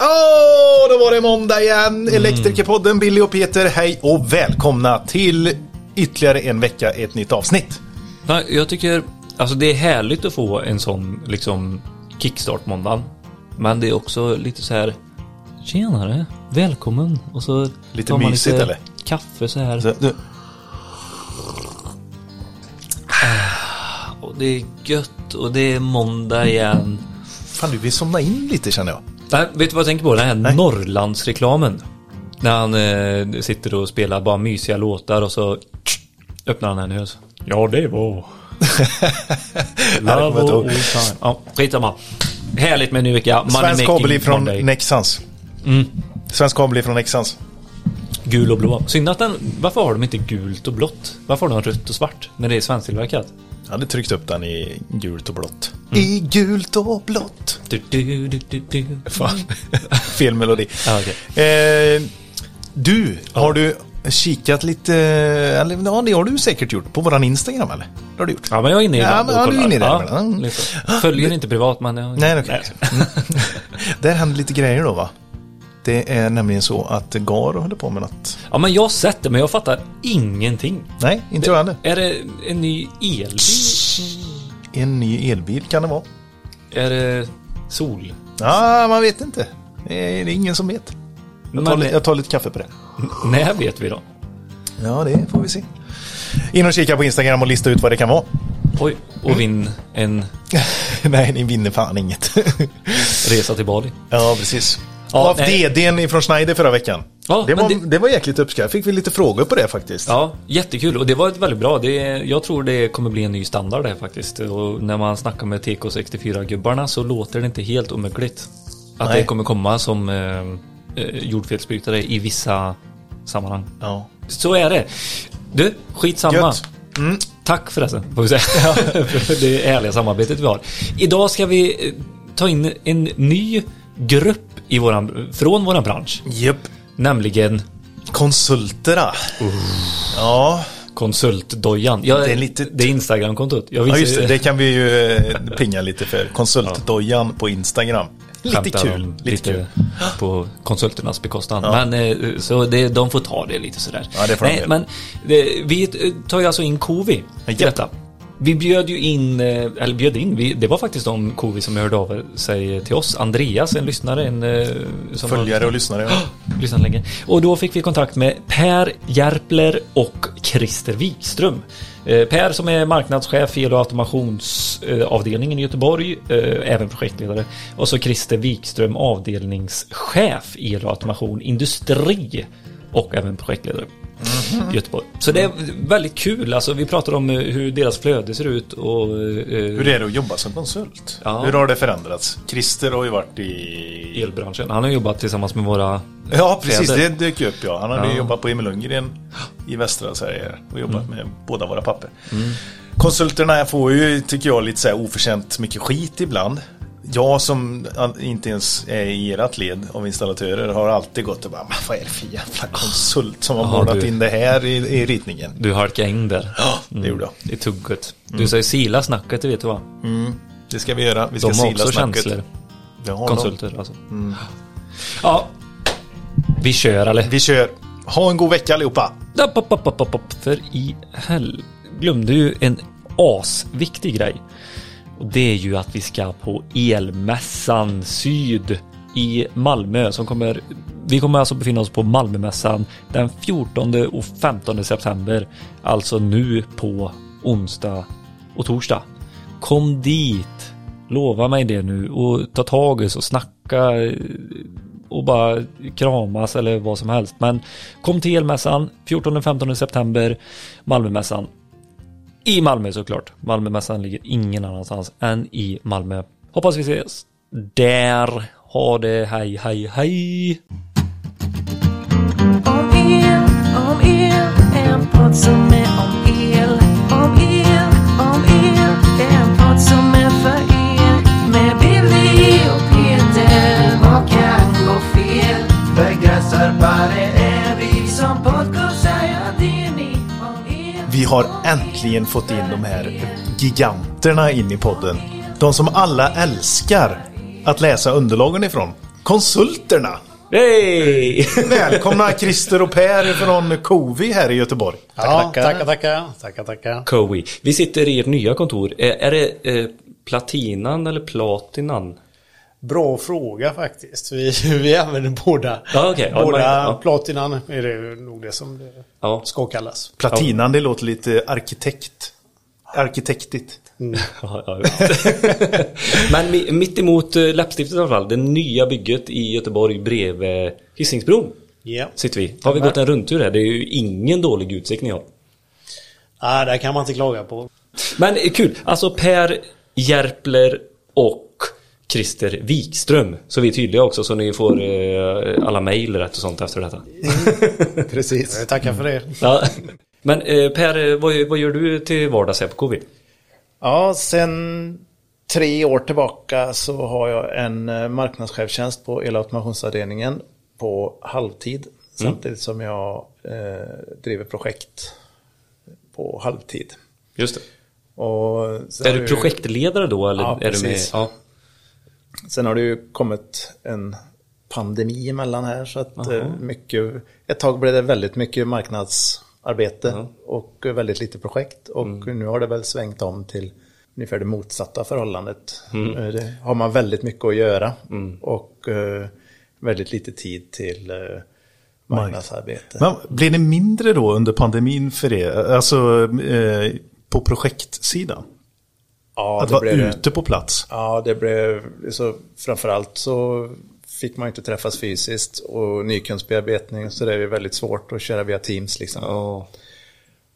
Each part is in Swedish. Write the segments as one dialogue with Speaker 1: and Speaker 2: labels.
Speaker 1: Åh, då var det måndag igen. Elektrikerpodden, Billy och Peter, hej och välkomna till ytterligare en vecka, ett nytt avsnitt.
Speaker 2: Jag tycker, alltså det är härligt att få en sån liksom kickstart-måndag. Men det är också lite så här, tjenare, välkommen. Och så
Speaker 1: Lite
Speaker 2: tar man
Speaker 1: mysigt,
Speaker 2: lite
Speaker 1: eller?
Speaker 2: Kaffe så här.
Speaker 1: Så, du,
Speaker 2: Och det är gött och det är måndag igen.
Speaker 1: fan, du vill somna in lite känner jag.
Speaker 2: Nej, vet du vad jag tänker på? Den här
Speaker 1: Nej.
Speaker 2: Norrlandsreklamen. När han eh, sitter och spelar bara mysiga låtar och så öppnar han en ös. Ja, det var... old time. Ja, skitsamma. Härligt med en ny vecka.
Speaker 1: Svensk kabel
Speaker 2: Monday.
Speaker 1: Nexans.
Speaker 2: Mm.
Speaker 1: Svensk kabel ifrån Nexans.
Speaker 2: Gul och blå. Synd att den... Varför har de inte gult och blått? Varför har de rött och svart? När det är svensktillverkat?
Speaker 1: Jag hade tryckt upp den i gult och blått. I gult och blått.
Speaker 2: Du, du, du, du, du.
Speaker 1: Fan, fel melodi.
Speaker 2: Ja, okej.
Speaker 1: Eh, du, har du kikat lite, eller ja det har du säkert gjort, på våran Instagram eller? Det har du gjort?
Speaker 2: Ja, men jag är inne i
Speaker 1: Ja,
Speaker 2: ibland
Speaker 1: men
Speaker 2: och
Speaker 1: ja, du är inne i det
Speaker 2: Ja. Följer inte privat, men... Jag...
Speaker 1: Nej, okej. Mm. Där händer lite grejer då va? Det är nämligen så att Garo håller på med något.
Speaker 2: Ja, men jag har sett det, men jag fattar ingenting.
Speaker 1: Nej, inte jag heller.
Speaker 2: Är det en ny elbil?
Speaker 1: En ny elbil kan det vara.
Speaker 2: Är det sol?
Speaker 1: Ja, man vet inte. Det är ingen som vet. Jag tar,
Speaker 2: Men-
Speaker 1: li- jag tar lite kaffe på det.
Speaker 2: När vet vi då?
Speaker 1: Ja, det får vi se. In och kika på Instagram och lista ut vad det kan vara.
Speaker 2: Oj, och vinn en
Speaker 1: Nej, ni vinner fan inget.
Speaker 2: resa till Bali.
Speaker 1: ja, precis.
Speaker 2: Ja,
Speaker 1: Av
Speaker 2: nej.
Speaker 1: DDn ifrån Schneider förra veckan.
Speaker 2: Ja,
Speaker 1: det, var,
Speaker 2: det-
Speaker 1: det... var jäkligt uppskattat. Fick vi lite frågor på det faktiskt.
Speaker 2: Ja, jättekul och det var ett väldigt bra. Det, jag tror det kommer bli en ny standard där faktiskt. Och när man snackar med TK64-gubbarna så låter det inte helt omöjligt. Att
Speaker 1: Nej.
Speaker 2: det kommer komma som eh, eh, jordfelsbrytare i vissa sammanhang.
Speaker 1: Ja.
Speaker 2: Så är det. Du, skitsamma.
Speaker 1: Gött.
Speaker 2: Tack förresten, får vi säga. För det härliga samarbetet vi har. Idag ska vi eh, ta in en ny grupp i våran, från våran bransch.
Speaker 1: Japp.
Speaker 2: Nämligen
Speaker 1: Konsulterna. Ja.
Speaker 2: Konsultdojan. Ja,
Speaker 1: Det är lite-
Speaker 2: det är Instagramkontot.
Speaker 1: Ja, just det. Det kan vi ju eh, pinga lite för. Konsultdojan på Instagram. Lite kul.
Speaker 2: om
Speaker 1: Lite kul.
Speaker 2: på konsulternas bekostnad.
Speaker 1: Ja.
Speaker 2: Men eh, så det, de får ta det lite sådär.
Speaker 1: Ja, det får de
Speaker 2: Nej,
Speaker 1: göra.
Speaker 2: men det, vi tar ju alltså in till
Speaker 1: Japp.
Speaker 2: detta. Vi bjöd ju in, eh, eller bjöd in, vi, det var faktiskt de Covi som hörde av sig till oss. Andreas, en lyssnare, en eh,
Speaker 1: Följare och lyssnare. Ja.
Speaker 2: lyssnat länge. Och då fick vi kontakt med Per Järpler och Christer Wikström. Eh, Per som är marknadschef i el och automationsavdelningen i Göteborg, även projektledare. Och så Christer Wikström avdelningschef i el och automation industri och även projektledare. I Göteborg. Så det är väldigt kul. Alltså, vi pratar om eh, hur deras flöde ser ut och... eh,
Speaker 1: Hur är det att jobba som konsult?
Speaker 2: Ja.
Speaker 1: Hur har det förändrats? Christer har ju varit i...
Speaker 2: elbranschen. Han har jobbat tillsammans med våra
Speaker 1: Ja, precis.
Speaker 2: fäder.
Speaker 1: Det dök upp ja. Han hade
Speaker 2: Ja.
Speaker 1: jobbat på Emil Lundgren i västra Sverige och jobbat
Speaker 2: Mm.
Speaker 1: med båda våra papper. Konsulterna får ju, tycker jag, lite så här oförtjänt mycket skit ibland. Jag som inte ens är i ert led av installatörer har alltid gått och bara, "Men vad är det för jävla konsult som har
Speaker 2: Ja,
Speaker 1: målat
Speaker 2: du.
Speaker 1: in det här i, i ritningen?
Speaker 2: Du halkade in där.
Speaker 1: Ja, det gjorde jag.
Speaker 2: I tugget. Du säger sila snacket, det vet du va?
Speaker 1: Det ska vi göra. Vi ska
Speaker 2: De
Speaker 1: sila
Speaker 2: också
Speaker 1: snacket.
Speaker 2: känslor.
Speaker 1: Det har de.
Speaker 2: Konsulter alltså. Ja. Vi kör eller?
Speaker 1: Vi kör. Ha en god vecka allihopa.
Speaker 2: För i hell... Glömde ju en asviktig grej. Och det är ju att vi ska på Elmässan Syd i Malmö som kommer vi kommer alltså befinna oss på Malmömässan den 14 och 15 september. Alltså nu på onsdag och torsdag. Kom dit! Lova mig det nu och ta tag i oss och snacka eh, och bara kramas eller vad som helst. Men kom till Elmässan 14-15 september Malmömässan. I Malmö såklart. Malmömässan ligger ingen annanstans än i Malmö. Hoppas vi ses där. Ha det hej hej hej.
Speaker 3: Om el, om el, en podd som är om el. Om el,
Speaker 1: har äntligen fått in de här giganterna in i podden. De som alla älskar att läsa underlagen ifrån. Konsulterna!
Speaker 2: Hej!
Speaker 1: Välkomna Christer och Per från Covi här i Göteborg.
Speaker 4: Ja, tackar, tackar. Tackar, tackar.
Speaker 2: Cowie. Vi sitter i ert nya kontor. Är, är det eh, platinan eller platinan?
Speaker 4: Bra fråga faktiskt. Vi, vi använder båda.
Speaker 2: Ja. Ja,
Speaker 4: båda
Speaker 2: man- ja.
Speaker 4: platinan är det nog det som det
Speaker 2: Ja.
Speaker 4: ska kallas.
Speaker 1: Platinan, det låter lite arkitekt. Arkitektigt.
Speaker 2: Ja. Men mi- mitt emot eh, läppstiftet i alla fall, det nya bygget i Göteborg bredvid Hisingsbron
Speaker 4: Ja.
Speaker 2: sitter vi. Har vi gått en rundtur här? Det är ju ingen dålig utsikt ni har.
Speaker 4: Ah, där kan man inte klaga på.
Speaker 2: Men kul, alltså Per Järpler och Christer Wikström. Så vi är tydliga också så ni får eh, alla mejl rätt och sånt efter detta.
Speaker 1: Precis.
Speaker 4: Jag tackar för det.
Speaker 2: Ja. Men eh, Per, eh, vad, vad gör du till vardags här på KV?
Speaker 5: Ja, sen tre år tillbaka så har jag en eh, marknadschefstjänst på elautomationsavdelningen på halvtid. Samtidigt som jag eh, driver projekt på halvtid.
Speaker 2: Just det. Är du projektledare då eller
Speaker 5: Ja,
Speaker 2: är du med?
Speaker 5: precis.
Speaker 2: Ja.
Speaker 5: Sen har det ju kommit en pandemi emellan här så att
Speaker 2: Aha.
Speaker 5: eh, mycket, ett tag blev det väldigt mycket marknadsarbete och väldigt lite projekt och
Speaker 2: Mm.
Speaker 5: nu har det väl svängt om till ungefär det motsatta förhållandet.
Speaker 2: Mm.
Speaker 5: Eh, Det har man väldigt mycket att göra och eh, väldigt lite tid till eh, marknadsarbete.
Speaker 1: Men blir det mindre då under pandemin för er? Alltså eh, på projektsidan?
Speaker 5: Ja,
Speaker 1: att
Speaker 5: det
Speaker 1: vara
Speaker 5: blev
Speaker 1: ute på plats?
Speaker 5: Ja, det blev så framförallt så fick man inte träffas fysiskt och nykundsbearbetning så det är väldigt svårt att köra via Teams liksom.
Speaker 2: Ja.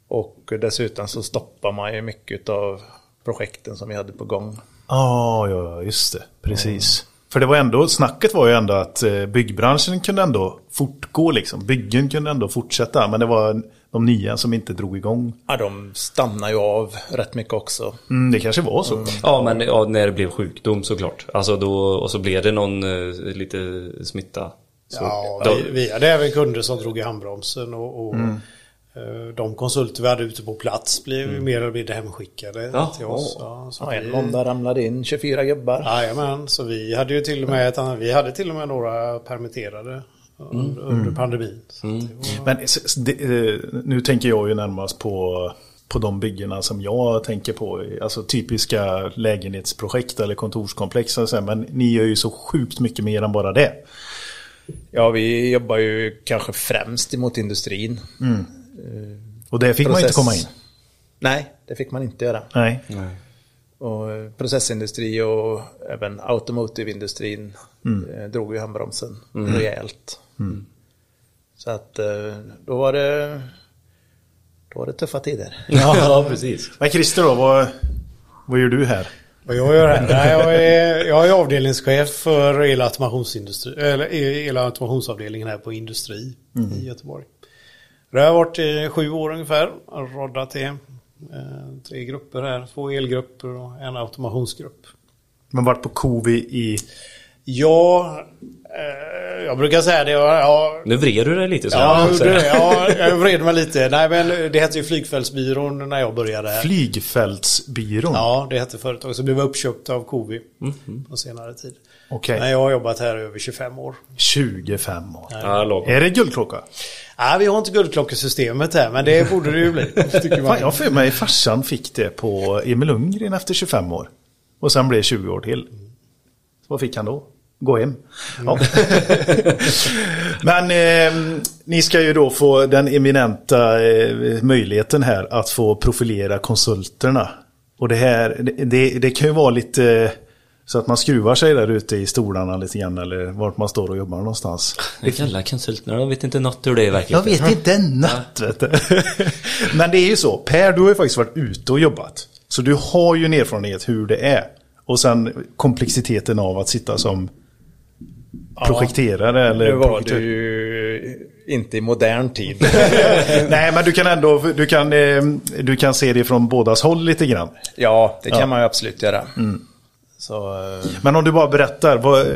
Speaker 5: Och dessutom så stoppar man ju mycket av projekten som vi hade på gång.
Speaker 1: Ja, ja, just det. Precis. För det var ändå, snacket var ju ändå att eh, byggbranschen kunde ändå fortgå liksom. Byggen kunde ändå fortsätta. Men det var de nya som inte drog igång.
Speaker 5: Ja, de stannar ju av rätt mycket också.
Speaker 1: Mm, det kanske var så.
Speaker 2: Ja, men ja, när det blev sjukdom såklart. Alltså då, och så blev det någon eh, lite smitta. Så,
Speaker 4: Ja,
Speaker 2: då,
Speaker 4: vi, vi hade även kunder som drog i handbromsen och, och eh, de konsulter vi hade ute på plats blev ju mer eller mindre hemskickade
Speaker 2: Ja,
Speaker 4: till oss. Ja, så
Speaker 5: Ja, en
Speaker 4: vi-
Speaker 5: måndag ramlade in 24 gubbar.
Speaker 4: Jajamän, så vi hade ju till och med, ett, annat- vi hade till och med några permitterade under, under pandemin. Så att det var,
Speaker 1: Men det, eh, nu tänker jag ju närmast på, på de byggena som jag tänker på. Alltså typiska lägenhetsprojekt eller kontorskomplex. Men ni gör ju så sjukt mycket mer än bara det.
Speaker 5: Ja, vi jobbar ju kanske främst emot industrin.
Speaker 1: Och det fick man ju inte komma in.
Speaker 5: Nej, det fick man inte göra.
Speaker 1: Nej.
Speaker 5: Och eh, processindustri och även automotive-industrin eh, drog ju handbromsen rejält. Så att eh, då var det då var det tuffa tider.
Speaker 2: ja, precis.
Speaker 1: Men Christer då, vad, vad gör du här?
Speaker 4: vad jag gör här? Nej, jag, är, jag är avdelningschef för elautomationsindustri, eller elautomationsavdelningen här på Industri i Göteborg. Det har varit i sju år ungefär, roddat det. Eh, tre grupper här, två elgrupper och en automationsgrupp.
Speaker 1: Man varit på Covi i...
Speaker 4: Ja, eh, jag brukar säga det. Ja,
Speaker 2: Nu vred du dig lite så.
Speaker 4: ja, det. ja, jag vred mig lite. Nej, men det hette ju Flygfältsbyrån när jag började här.
Speaker 1: Flygfältsbyrån.
Speaker 4: Ja, det hette företaget. Så blev jag uppköpt av Covi på senare tid.
Speaker 1: Okej.
Speaker 4: Men jag har jobbat här över 25 år.
Speaker 1: 25 år.
Speaker 2: Ja.
Speaker 1: Är det guldklocka?
Speaker 4: Nej, vi har inte guldklockesystemet här, men det borde det ju bli.
Speaker 1: Fan, jag för mig farsan fick det på Emil Lundgren efter 25 år. Och sen blev det 20 år till. Så vad fick han då? Gå hem. Ja. Men eh, ni ska ju då få den eminenta eh, möjligheten här att få profilera konsulterna. Och det här, det, det, det kan ju vara lite eh, så att man skruvar sig där ute i stolarna lite grann eller vart man står och jobbar någonstans.
Speaker 2: Jävla konsulterna, de vet inte något hur det är
Speaker 1: Jag
Speaker 2: verkligen.
Speaker 1: vet inte natt vet du. Men det är ju så. Per, du har ju faktiskt varit ute och jobbat. Så du har ju en erfarenhet hur det är. Och sen komplexiteten av att sitta som projekterare eller
Speaker 5: Nu var
Speaker 1: projektör.
Speaker 5: det ju inte i modern tid.
Speaker 1: Nej, men du kan ändå du kan, eh, du kan se det från bådas håll lite grann.
Speaker 5: ja, det kan
Speaker 1: Ja.
Speaker 5: man ju absolut göra. Så, eh,
Speaker 1: Men om du bara berättar, vad,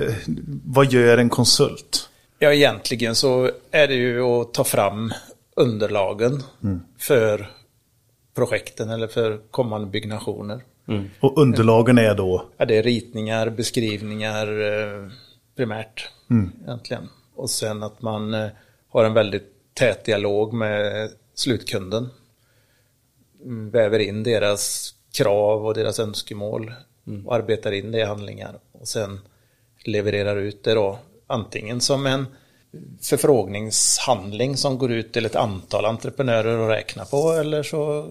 Speaker 1: vad gör en konsult?
Speaker 5: ja, egentligen så är det ju att ta fram underlagen för projekten eller för kommande byggnationer.
Speaker 1: Och underlagen är då?
Speaker 5: Ja, det är ritningar, beskrivningar primärt. Egentligen. Och sen att man eh, har en väldigt tät dialog med slutkunden. Mm, Väver in deras krav och deras önskemål och arbetar in det i handlingar. Och sen levererar ut det då antingen som en förfrågningshandling som går ut till ett antal entreprenörer att räkna på eller så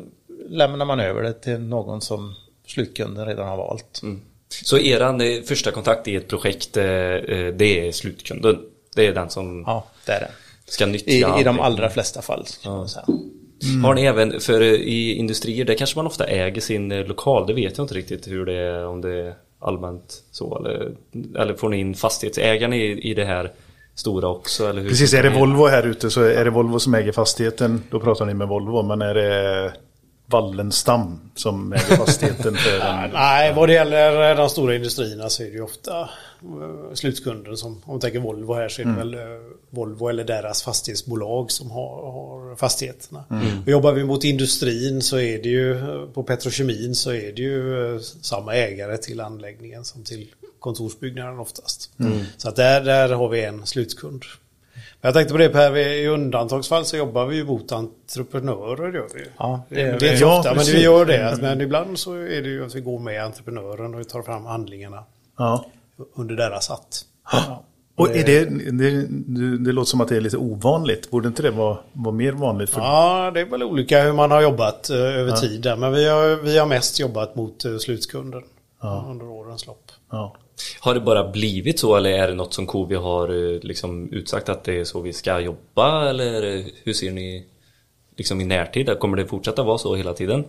Speaker 5: lämnar man över det till någon som slutkunden redan har valt.
Speaker 2: Så eran eh, första kontakt i ett projekt, eh, eh, det är slutkunden. Det är den som
Speaker 5: Ja, det är det.
Speaker 2: ska nyttja
Speaker 5: I, I de allra flesta fall. Man säga.
Speaker 2: Har ni även, för i industrier, där kanske man ofta äger sin lokal, det vet jag inte riktigt hur det är, om det är allmänt så eller, eller får ni in fastighetsägarna i, i det här stora också? Eller hur?
Speaker 1: Precis, är det Volvo här ute så är det Volvo som äger fastigheten. Då pratar ni med Volvo. Men är det Wallenstam som äger fastigheten för en...
Speaker 4: Nej, vad det gäller de stora industrierna så är det ju ofta eh, slutkunden som, om man tänker Volvo här så är det väl eh, Volvo eller deras fastighetsbolag som har, har fastigheterna. Och jobbar vi mot industrin så är det ju, eh, på petrokemin så är det ju samma ägare till anläggningen som till kontorsbyggnaden oftast. Så att där, där har vi en slutkund. Men jag tänkte på det Per, vi- i undantagsfall så jobbar vi ju mot entreprenörer. Gör vi.
Speaker 5: Ja, det
Speaker 4: är inte
Speaker 1: Ja,
Speaker 4: ofta, men
Speaker 1: precis.
Speaker 4: vi gör det. Men ibland så är det ju att vi går med entreprenören och tar fram handlingarna
Speaker 1: Ja.
Speaker 4: under deras hatt.
Speaker 1: Och är det, det, det, låter som att det är lite ovanligt. Borde inte det vara, vara mer vanligt? För,
Speaker 4: Ja, det är väl olika hur man har jobbat eh, över tid där. Men vi har, vi har mest jobbat mot uh, slutkunden under årens lopp.
Speaker 1: Ja.
Speaker 2: Har det bara blivit så eller är det något som Covi har eh, liksom utsagt att det är så vi ska jobba eller hur ser ni liksom i närtid? Kommer det fortsätta vara så hela tiden?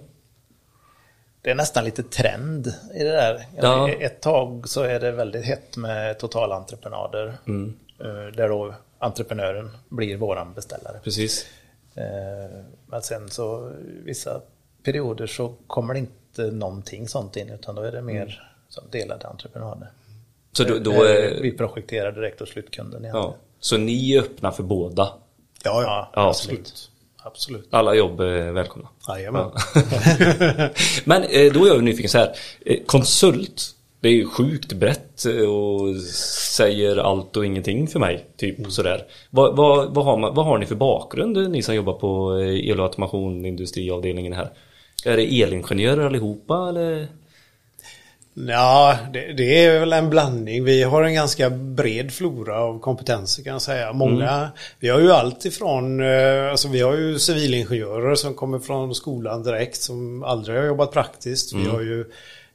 Speaker 5: Det är nästan lite trend i det där.
Speaker 2: Ja.
Speaker 5: Ett tag så är det väldigt hett med totalentreprenader. eh, Där då entreprenören blir våran beställare.
Speaker 2: Precis.
Speaker 5: Eh, Men sen så vissa perioder så kommer det inte någonting sånt in utan då är det mer som delade entreprenader.
Speaker 2: Så då, då
Speaker 5: Eh,
Speaker 2: är,
Speaker 5: Vi projekterar direkt åt slutkunden
Speaker 2: ja. Så ni är öppna för båda?
Speaker 4: Ja,
Speaker 5: Ja,
Speaker 2: Ja,
Speaker 5: absolut. Absolut.
Speaker 2: Alla jobb är välkomna?
Speaker 4: Jajamän.
Speaker 2: Men eh, då är jag nyfiken så här. Eh, Konsult, det är ju sjukt brett eh, och säger allt och ingenting för mig. Typ sådär. Vad, vad, vad, har man, vad har ni för bakgrund eh, ni som jobbar på eh, el och automation industriavdelningen här? Är det elingenjörer allihopa eller?
Speaker 4: Ja, det, det är väl en blandning. Vi har en ganska bred flora av kompetenser kan jag säga. Många, vi har ju allt ifrån, eh, alltså vi har ju civilingenjörer som kommer från skolan direkt som aldrig har jobbat praktiskt. Vi har ju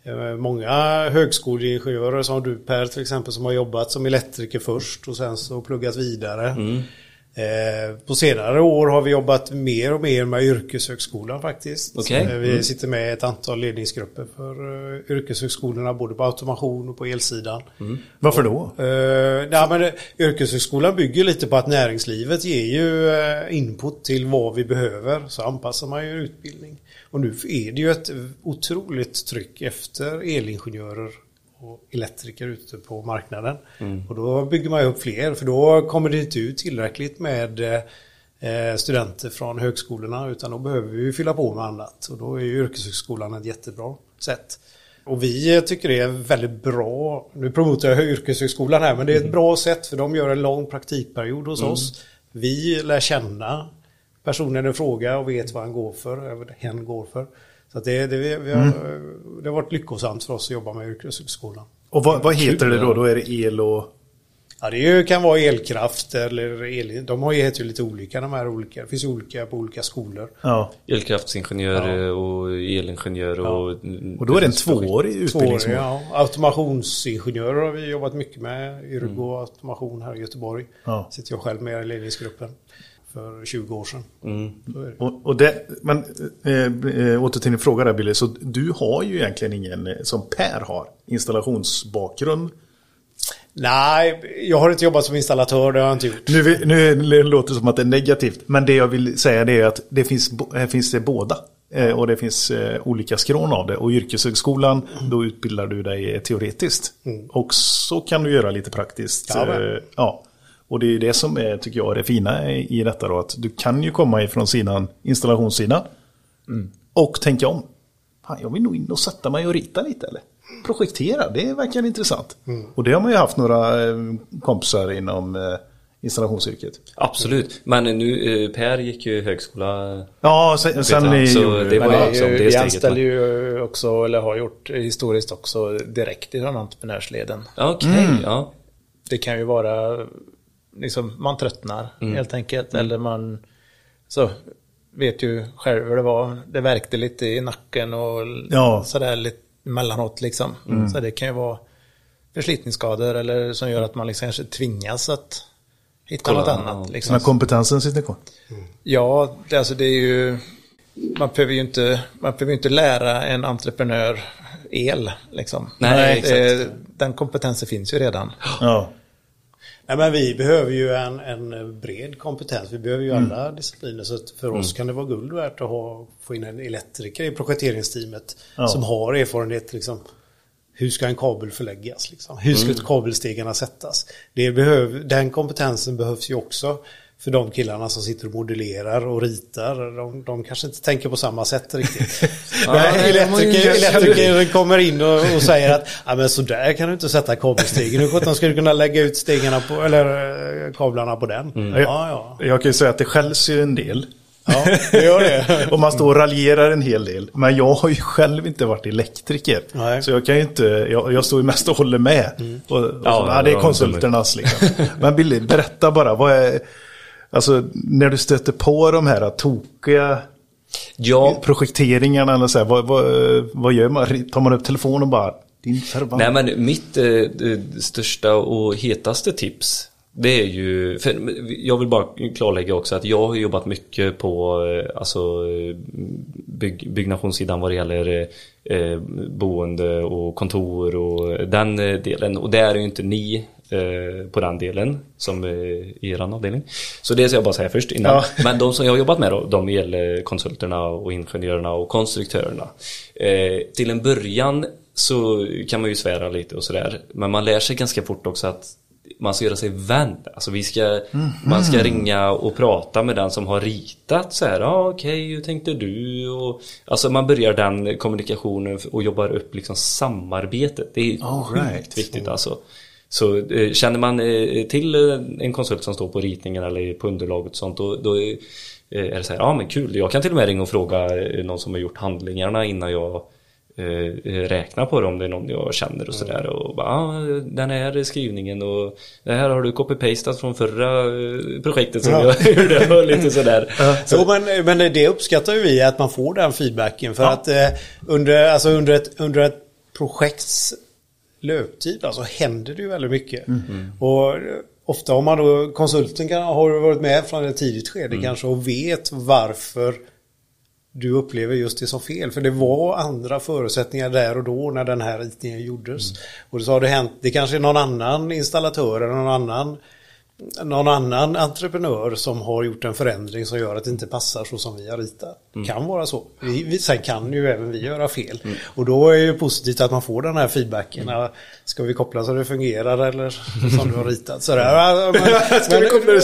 Speaker 4: eh, många högskoleingenjörer som du Per till exempel som har jobbat som elektriker först och sen så pluggat vidare. Eh, På senare år har vi jobbat mer och mer med yrkeshögskolan faktiskt.
Speaker 2: Okej.
Speaker 4: Eh, Vi sitter med ett antal ledningsgrupper för eh, yrkeshögskolorna både på automation och på elsidan.
Speaker 1: Varför då?
Speaker 4: Uh, nej, men yrkeshögskolan bygger lite på att näringslivet ger ju eh, input till vad vi behöver. Så anpassar man ju utbildning. Och nu är det ju ett otroligt tryck efter elingenjörer och elektriker ute på marknaden. Och då bygger man ju upp fler för då kommer det inte ut tillräckligt med eh, studenter från högskolorna utan då behöver vi ju fylla på med annat. Och då är ju yrkeshögskolan ett jättebra sätt. Och vi tycker det är väldigt bra, nu promotar jag yrkeshögskolan här, men det är ett bra sätt för de gör en lång praktikperiod hos oss. Vi lär känna personen i fråga och vet vad han går för, eller hen går för. Så att det, det, vi, vi har, det har varit lyckosamt för oss att jobba med yrkeshögskolan.
Speaker 1: Och vad, vad heter det då? Då är det el och...
Speaker 4: Ja, det kan vara elkraft eller el. De har ju heter ju lite olika de här olika. Det finns olika på olika skolor.
Speaker 1: Ja.
Speaker 2: Elkraftsingenjör och elingenjör och...
Speaker 1: Och då är det en tvåårig utbildning.
Speaker 4: Tvååriga, ja. Automationsingenjörer har vi jobbat mycket med. Yrgo Automation här i Göteborg.
Speaker 1: Ja.
Speaker 4: Sitter jag själv med i ledningsgruppen för 20 år sedan. Det.
Speaker 1: Och, och det, men eh, åter till din fråga där Billy. Så du har ju egentligen ingen, eh, som Per har, installationsbakgrund.
Speaker 4: Nej, jag har inte jobbat som installatör, det har jag inte gjort.
Speaker 1: Nu, nu låter det som att det är negativt. Men det jag vill säga det är att det finns, här finns det båda. Och det finns olika skrån av det. Och yrkeshögskolan, då utbildar du dig teoretiskt. Och så kan du göra lite praktiskt.
Speaker 4: Ja.
Speaker 1: Och det är det som är, tycker jag, det fina i detta då. Att du kan ju komma ifrån sidan, installationssidan. Och tänka om. Fan, jag vill nog in och sätta mig och rita lite eller? projektera, det verkar intressant. Och det har man ju haft några eh, kompisar inom eh, installationsyrket.
Speaker 2: Absolut, men nu eh, Per gick ju högskola.
Speaker 1: Ja, sen, sen
Speaker 2: så det var
Speaker 5: Men
Speaker 2: liksom det
Speaker 5: vi anställer ju också, eller har gjort historiskt också, direkt i den entreprenörsleden.
Speaker 2: Ja, Okej,
Speaker 1: Mm.
Speaker 2: ja.
Speaker 5: Det kan ju vara, liksom, man tröttnar
Speaker 2: Mm.
Speaker 5: helt enkelt. Eller man, så vet ju själv hur det var. Det värkte lite i nacken och
Speaker 1: Ja.
Speaker 5: sådär lite emellanåt liksom.
Speaker 2: Mm.
Speaker 5: Så det kan ju vara förslitningsskador eller som gör att man liksom kanske tvingas att hitta
Speaker 2: Kolla,
Speaker 5: något
Speaker 2: ja,
Speaker 5: annat. Liksom.
Speaker 1: Men kompetensen sitter kvar.
Speaker 5: Ja, det, alltså det är ju... Man behöver ju inte, man behöver inte lära en entreprenör el. Liksom.
Speaker 2: Nej,
Speaker 5: Det- Den kompetensen finns ju redan.
Speaker 1: Ja.
Speaker 4: Nej, men vi behöver ju en, en bred kompetens. Vi behöver ju alla discipliner. Så för oss kan det vara guld värt att ha, få in en elektriker i projekteringsteamet
Speaker 1: Ja.
Speaker 4: som har erfarenhet. Liksom, hur ska en kabel förläggas? Liksom? Hur ska kabelstegarna sättas? Det behöv, den kompetensen behövs ju också för de killarna som sitter och modellerar och ritar. De, de kanske inte tänker på samma sätt riktigt. Men elektriker, elektriker kommer in och, och säger att ja, men så där kan du inte sätta kabelstegen. Hur sjutton ska du kunna lägga ut stegarna på, eller eh, kablarna på den? Ja, ja.
Speaker 1: Jag kan ju säga att det skälls ju en del.
Speaker 4: Ja, det gör det.
Speaker 1: Och man står och raljerar en hel del. Men jag har ju själv inte varit elektriker.
Speaker 4: Nej.
Speaker 1: Så jag kan ju inte, jag, jag står ju mest och håller med. Och, och
Speaker 2: Ja,
Speaker 1: så, ja, det är konsulternas liksom. Men Billy, berätta bara, vad är, alltså när du stöter på de här tokiga
Speaker 2: Ja,
Speaker 1: projekteringarna, eller så här, vad, vad, vad gör man? Tar man upp telefonen och bara, din förbannade...
Speaker 2: nej men mitt eh, eh, största och hetaste tips det är ju, jag vill bara klarlägga också att jag har jobbat mycket på eh, alltså, eh, bygg, byggnadssidan vad det gäller eh, boende och kontor och den eh, delen. Och det är ju inte ni eh, på den delen som eh, i er avdelning. Så det ska jag bara säga först innan.
Speaker 1: Ja.
Speaker 2: Men de som jag har jobbat med då, de gäller konsulterna och ingenjörerna och konstruktörerna. Eh, till en början så kan man ju svära lite och sådär. Men man lär sig ganska fort också att man ska göra sig vän. Alltså vi ska, man ska ringa och prata med den som har ritat så här. Ah, okej, hur tänkte du? Och, alltså man börjar den kommunikationen och jobbar upp liksom samarbetet. Det är sjukt
Speaker 1: right.
Speaker 2: viktigt alltså. Så eh, känner man eh, till eh, en konsult som står på ritningen eller på underlaget och sånt då, då är det så här, ja men kul, jag kan till och med ringa och fråga någon som har gjort handlingarna innan jag räknar på det om det är någon jag känner och sådär. Och bara, ah, den här skrivningen och det här har du copy-pastat från förra projektet som jag gjorde. Och lite sådär.
Speaker 4: Jo, men, men det uppskattar ju vi att man får den feedbacken. För att eh, under, alltså under, ett, under ett projekts löptid alltså händer det ju väldigt mycket. Och eh, ofta har man då, konsulten kan, har varit med från ett tidigt skede kanske och vet varför du upplever just det som fel. För det var andra förutsättningar där och då när den här ritningen gjordes. Och så har det hänt, det kanske är någon annan installatör eller någon annan någon annan entreprenör som har gjort en förändring som gör att det inte passar så som vi har ritat. Kan vara så. Vi, vi, sen kan ju även vi göra fel. Och då är det ju positivt att man får den här feedbacken. Ja, Ska vi koppla så det fungerar eller som du har ritat? Sådär. Ja, Men,
Speaker 1: Ska vi koppla det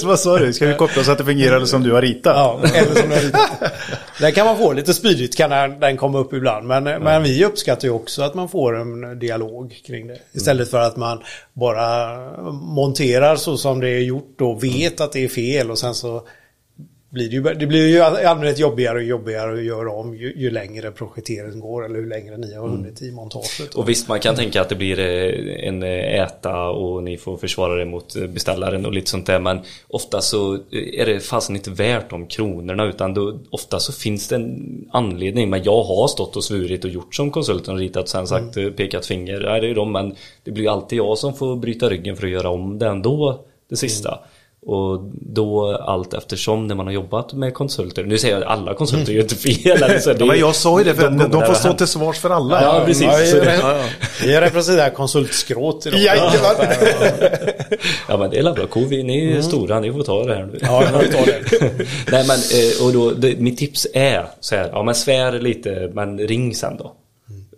Speaker 1: så, vad sa du? Ska vi koppla så att det fungerar som du har ritat?
Speaker 4: Ja, eller som du har ritat. Den kan man få lite spydigt kan den- den komma upp ibland. Men, men vi uppskattar ju också att man får en dialog kring det. Istället för att man bara monterar så så som det är gjort och vet att det är fel och sen så blir det, ju, det blir ju i allmänhet jobbigare och jobbigare att göra om ju, ju längre projekteringen går eller hur längre ni har hunnit i montaget.
Speaker 2: Och visst, man kan tänka att det blir eh, en eh, äta och ni får försvara det mot eh, beställaren och lite sånt där. Men ofta så är det fasen inte värt de kronorna utan då, ofta så finns det en anledning. Men jag har stått och svurit och gjort som konsulten och ritat och sen sagt eh, pekat finger. Nej, det är de, men det blir ju alltid jag som får bryta ryggen för att göra om det ändå, det sista. Och då allt eftersom när man har jobbat med konsulter. Nu säger jag att alla konsulter gör inte fel. Eller så, det
Speaker 1: Ja, men jag sa ju det, för
Speaker 2: de
Speaker 1: de, får stå till svars för alla.
Speaker 2: Ja, precis.
Speaker 4: Ja, jag,
Speaker 2: det-
Speaker 4: ja, ja. jag representerar konsultskråt idag.
Speaker 1: Jajamän.
Speaker 2: Ja men det är bra, vi ni är stora, ni får ta det här nu.
Speaker 4: Ja, jag tar det.
Speaker 2: Nej men, eh, och då, det, mitt tips är så här, ja men svär lite, men ring sen då.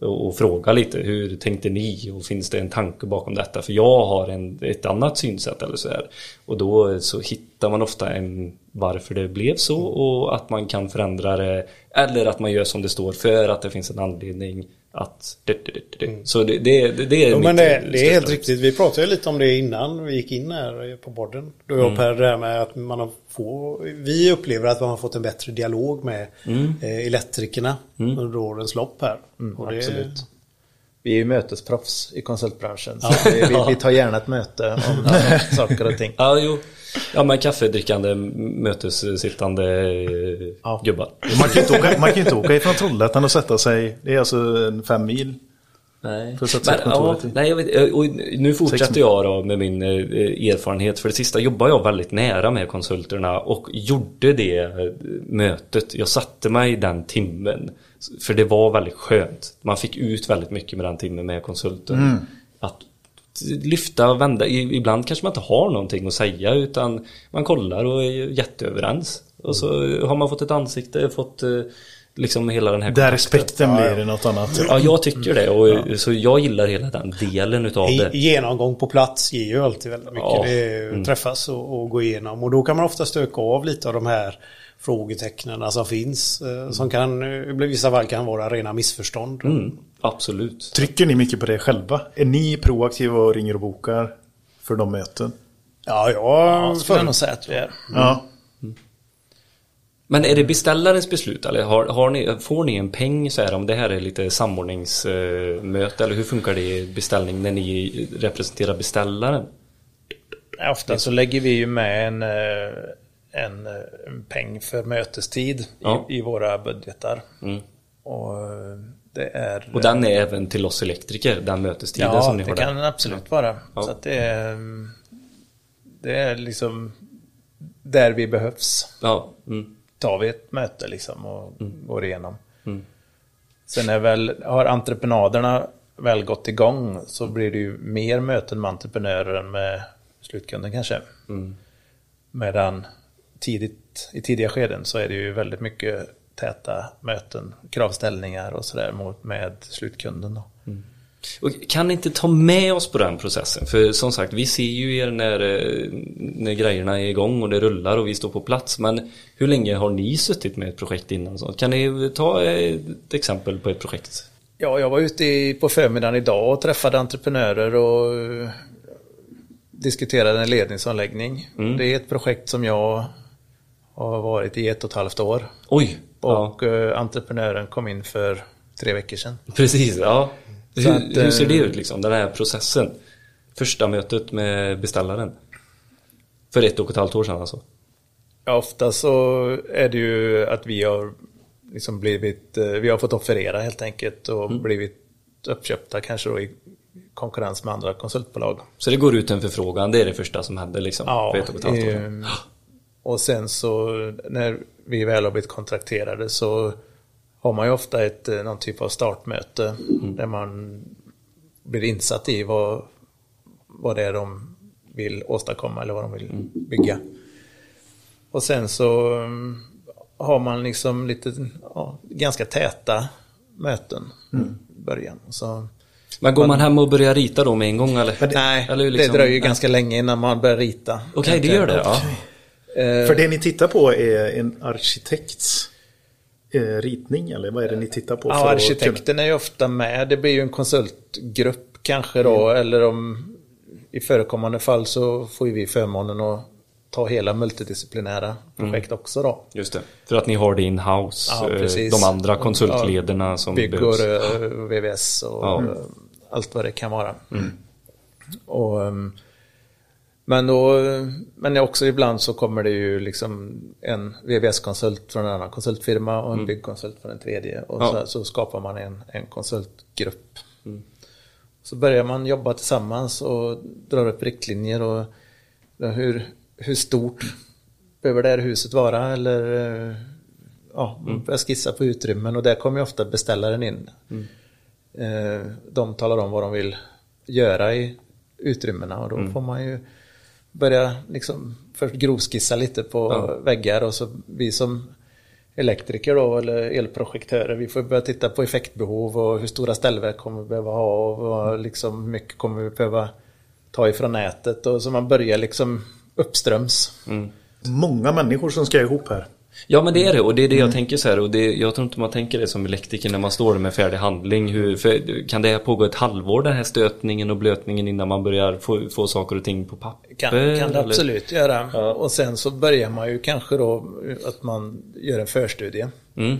Speaker 2: Och, fråga lite, hur tänkte ni? Och finns det en tanke bakom detta? För jag har en, ett annat synsätt eller så här. Och då så hittar man ofta en varför det blev så och att man kan förändra det. Eller att man gör som det står för att det finns en anledning att... Det, det, det, det. Så det, det, det, är
Speaker 4: Jo, men det, det är helt riktigt. Vi pratade lite om det innan vi gick in här på podden. Då jag och Per, det här med att man har få, vi upplever att man har fått en bättre dialog med eh, elektrikerna under årens lopp här. Och det-
Speaker 5: absolut. Vi är ju mötesproffs i konsultbranschen. Så vi, vi, vi tar gärna ett möte om saker och ting.
Speaker 2: Ja, jo. Ja, men kaffedrickande, mötessittande eh, gubbar.
Speaker 1: Man kan ju inte åka, man kan inte åka ifrån Trollhättan och sätta sig. Det är alltså en fem mil.
Speaker 2: Nej.
Speaker 1: För att
Speaker 2: Men, ja, nej, jag vet, eh, och nu fortsätter jag då med min eh, erfarenhet. För det sista jobbar jag väldigt nära med konsulterna och gjorde det eh, mötet. Jag satte mig den timmen. För det var väldigt skönt. Man fick ut väldigt mycket med den timmen med konsulten.
Speaker 1: Mm.
Speaker 2: Att lyfta och vända. Ibland kanske man inte har någonting att säga utan man kollar och är jätteöverens. Och så har man fått ett ansikte, fått liksom hela den här
Speaker 1: Där
Speaker 2: kontakten.
Speaker 1: respekten blir något annat.
Speaker 2: Ja, jag tycker det. Och, Så jag gillar hela den delen utav
Speaker 4: I,
Speaker 2: det.
Speaker 4: genomgång på plats ger ju alltid väldigt mycket.
Speaker 2: Ja.
Speaker 4: Det är ju träffas och, och gå igenom. Och då kan man ofta stöka av lite av de här frågetecknen som finns. eh, Som kan, eh, i vissa fall kan vara rena missförstånd.
Speaker 2: Mm, absolut.
Speaker 1: Trycker ni mycket på det själva? Är ni proaktiva och ringer och bokar för de möten?
Speaker 4: Ja, jag
Speaker 5: Ja, skulle jag nog säga att vi är.
Speaker 1: Ja.
Speaker 2: Men är det beställarens beslut eller har, har ni, får ni en peng så här om det här är lite samordningsmöte eller hur funkar det i beställning när ni representerar beställaren?
Speaker 5: Ja, Ofta så lägger vi ju med en, eh, en, eh, en peng för mötestid
Speaker 2: Ja.
Speaker 5: i, i våra budgetar.
Speaker 2: Mm.
Speaker 5: Och eh, det är...
Speaker 2: Och den är även till oss elektriker, den mötestiden
Speaker 5: ja,
Speaker 2: som ni
Speaker 5: det
Speaker 2: har
Speaker 5: kan
Speaker 2: där.
Speaker 5: den absolut vara.
Speaker 2: Ja.
Speaker 5: Så det är, det är liksom där vi behövs.
Speaker 2: Ja, mm.
Speaker 5: Tar vi ett möte liksom och går igenom.
Speaker 2: Mm.
Speaker 5: Sen är väl, har entreprenaderna väl gått igång så blir det ju mer möten med entreprenörer än med slutkunden kanske.
Speaker 2: Mm.
Speaker 5: Medan tidigt, i tidiga skeden så är det ju väldigt mycket täta möten, kravställningar och sådär med slutkunden. Då.
Speaker 2: Och kan ni inte ta med oss på den processen? För som sagt, vi ser ju er när, eh, när grejerna är igång och det rullar och vi står på plats. Men hur länge har ni suttit med ett projekt innan? Så kan ni ta eh, ett exempel på ett projekt?
Speaker 5: Ja, jag var ute på förmiddagen idag och träffade entreprenörer och eh, diskuterade en ledningsanläggning. Det är ett projekt som jag har varit i ett och ett halvt år.
Speaker 2: Oj! Ja,
Speaker 5: Och eh, entreprenören kom in för tre veckor sedan.
Speaker 2: precis. Ja.
Speaker 5: Så
Speaker 2: Hur,
Speaker 5: att,
Speaker 2: hur ser det
Speaker 5: eh,
Speaker 2: ut liksom, den här processen? Första mötet med beställaren? För ett och ett halvt år sedan alltså?
Speaker 5: Ja, ofta så är det ju att vi har liksom blivit, eh, vi har fått offerera helt enkelt och
Speaker 2: Mm.
Speaker 5: blivit uppköpta kanske då i konkurrens med andra konsultbolag.
Speaker 2: Så det går ut en förfrågan, det är det första som händer liksom? för ett och ett halvt år sedan.
Speaker 5: eh, och sen så när vi väl har blivit kontrakterade så har man ju ofta ett, eh, någon typ av startmöte
Speaker 2: Mm.
Speaker 5: där man blir insatt i vad, vad det är de vill åstadkomma eller vad de vill
Speaker 2: Mm.
Speaker 5: bygga. Och sen så mm, har man liksom lite ja, ganska täta möten i början. Så,
Speaker 2: Men går man hem och börjar rita då med en gång eller?
Speaker 5: nej,
Speaker 2: eller liksom-
Speaker 5: det dröjer ganska länge innan man börjar rita.
Speaker 2: Okej, det gör det? Ja.
Speaker 5: Eh,
Speaker 1: För det ni tittar på är en arkitekts ritning eller vad är det ni tittar på?
Speaker 5: Ja, arkitekten är ju ofta med. Det blir ju en konsultgrupp kanske då. Eller om i förekommande fall så får ju vi förmånen att ta hela multidisciplinära projekt också då.
Speaker 2: Just det. För att ni har det in-house.
Speaker 5: Ja,
Speaker 2: eh, de andra konsultlederna som
Speaker 5: Bygg
Speaker 2: behövs.
Speaker 5: och eh, VVS och
Speaker 2: Ja.
Speaker 5: eh, allt vad det kan vara. Och, ehm, men då, men också ibland så kommer det ju liksom en VVS-konsult från en annan konsultfirma och en byggkonsult från en tredje. Och
Speaker 2: Ja.
Speaker 5: så, så skapar man en, en konsultgrupp. Så börjar man jobba tillsammans och drar upp riktlinjer och hur, hur stort behöver det här huset vara eller eh, ja, börjar skissa på utrymmen och där kommer ju ofta beställaren in. Eh, De talar om vad de vill göra i utrymmena och då får man ju börja liksom först grovskissa lite på
Speaker 2: Ja.
Speaker 5: väggar och så vi som elektriker då eller elprojektörer vi får börja titta på effektbehov och hur stora ställverk kommer vi behöva ha och vad liksom hur mycket kommer vi behöva ta ifrån nätet och så man börjar liksom uppströms.
Speaker 1: Många människor som ska ihop här.
Speaker 2: Ja men det är det och det är det jag tänker så här och det, jag tror inte man tänker det som elektriker när man står med färdig handling. Hur, för, kan det pågå ett halvår den här stötningen och blötningen innan man börjar få, få saker och ting på papper?
Speaker 5: Kan, kan det
Speaker 2: eller?
Speaker 5: absolut göra. Och sen så börjar man ju kanske då att man gör en förstudie.
Speaker 2: Mm.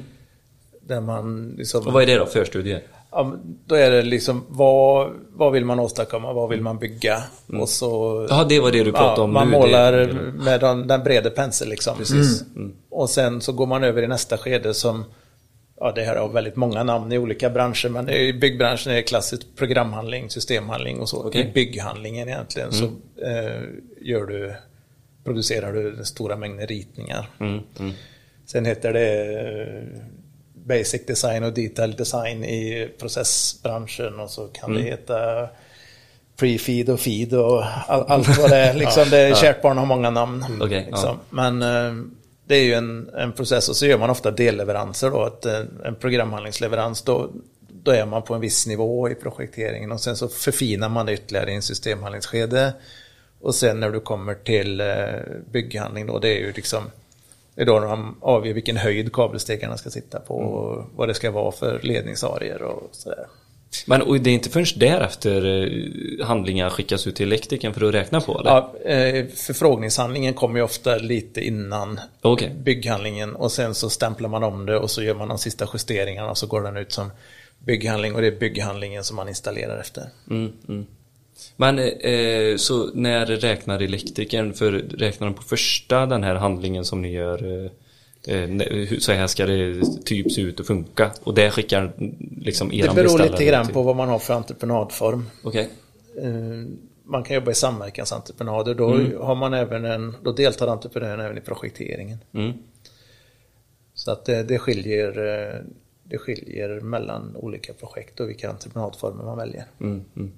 Speaker 5: Där man liksom,
Speaker 2: Och vad är det då, förstudie?
Speaker 5: Ja, då är det liksom vad, vad vill man åstadkomma, vad vill man bygga? Och så
Speaker 2: Ja det var det du pratade om
Speaker 5: man
Speaker 2: nu.
Speaker 5: målar
Speaker 2: Det,
Speaker 5: med den, den breda pensel liksom.
Speaker 2: Precis.
Speaker 5: Och sen så går man över i nästa skede som Ja, det här har väldigt många namn i olika branscher, men i byggbranschen är det klassiskt programhandling, systemhandling och så.
Speaker 2: Okej.
Speaker 5: I bygghandlingen egentligen så eh, gör du, producerar du stora mängder ritningar.
Speaker 2: Mm, mm.
Speaker 5: Sen heter det Basic Design och Detail Design i processbranschen och så kan det heta Pre-feed och feed och all, allt vad det är. Liksom, det är, kärt barn har många namn.
Speaker 2: Okej,
Speaker 5: liksom. Men eh, det är ju en, en process och så gör man ofta delleveranser då. Att, eh, en programhandlingsleverans då, då är man på en viss nivå i projekteringen och sen så förfinar man det ytterligare i en systemhandlingsskede. Och sen när du kommer till eh, bygghandling då, det är ju liksom det är då de avgör vilken höjd kabelstegarna ska sitta på och vad det ska vara för ledningsarier och sådär.
Speaker 2: Men och det är inte förrän därefter eh, handlingar skickas ut till elektrikern för att räkna på eller?
Speaker 5: Ja, eh, förfrågningshandlingen kommer ju ofta lite innan
Speaker 2: Okej.
Speaker 5: bygghandlingen och sen så stämplar man om det och så gör man de sista justeringarna och så går den ut som bygghandling och det är bygghandlingen som man installerar efter.
Speaker 2: Mm, mm. Men eh, så när räknar elektrikern, för räknar de på första den här handlingen som ni gör eh, eh, så här ska det typ se ut och funka och det skickar liksom
Speaker 5: Det
Speaker 2: eran
Speaker 5: beror
Speaker 2: beställare
Speaker 5: lite grann på vad man har för entreprenadform.
Speaker 2: Okej.
Speaker 5: Eh, Man kan jobba i samverkansentreprenader, då, har man även en, då deltar entreprenören även i projekteringen.
Speaker 2: Mm.
Speaker 5: Så att det, det, skiljer, eh, det skiljer mellan olika projekt och vilka entreprenadformer man väljer.
Speaker 2: Mm, mm.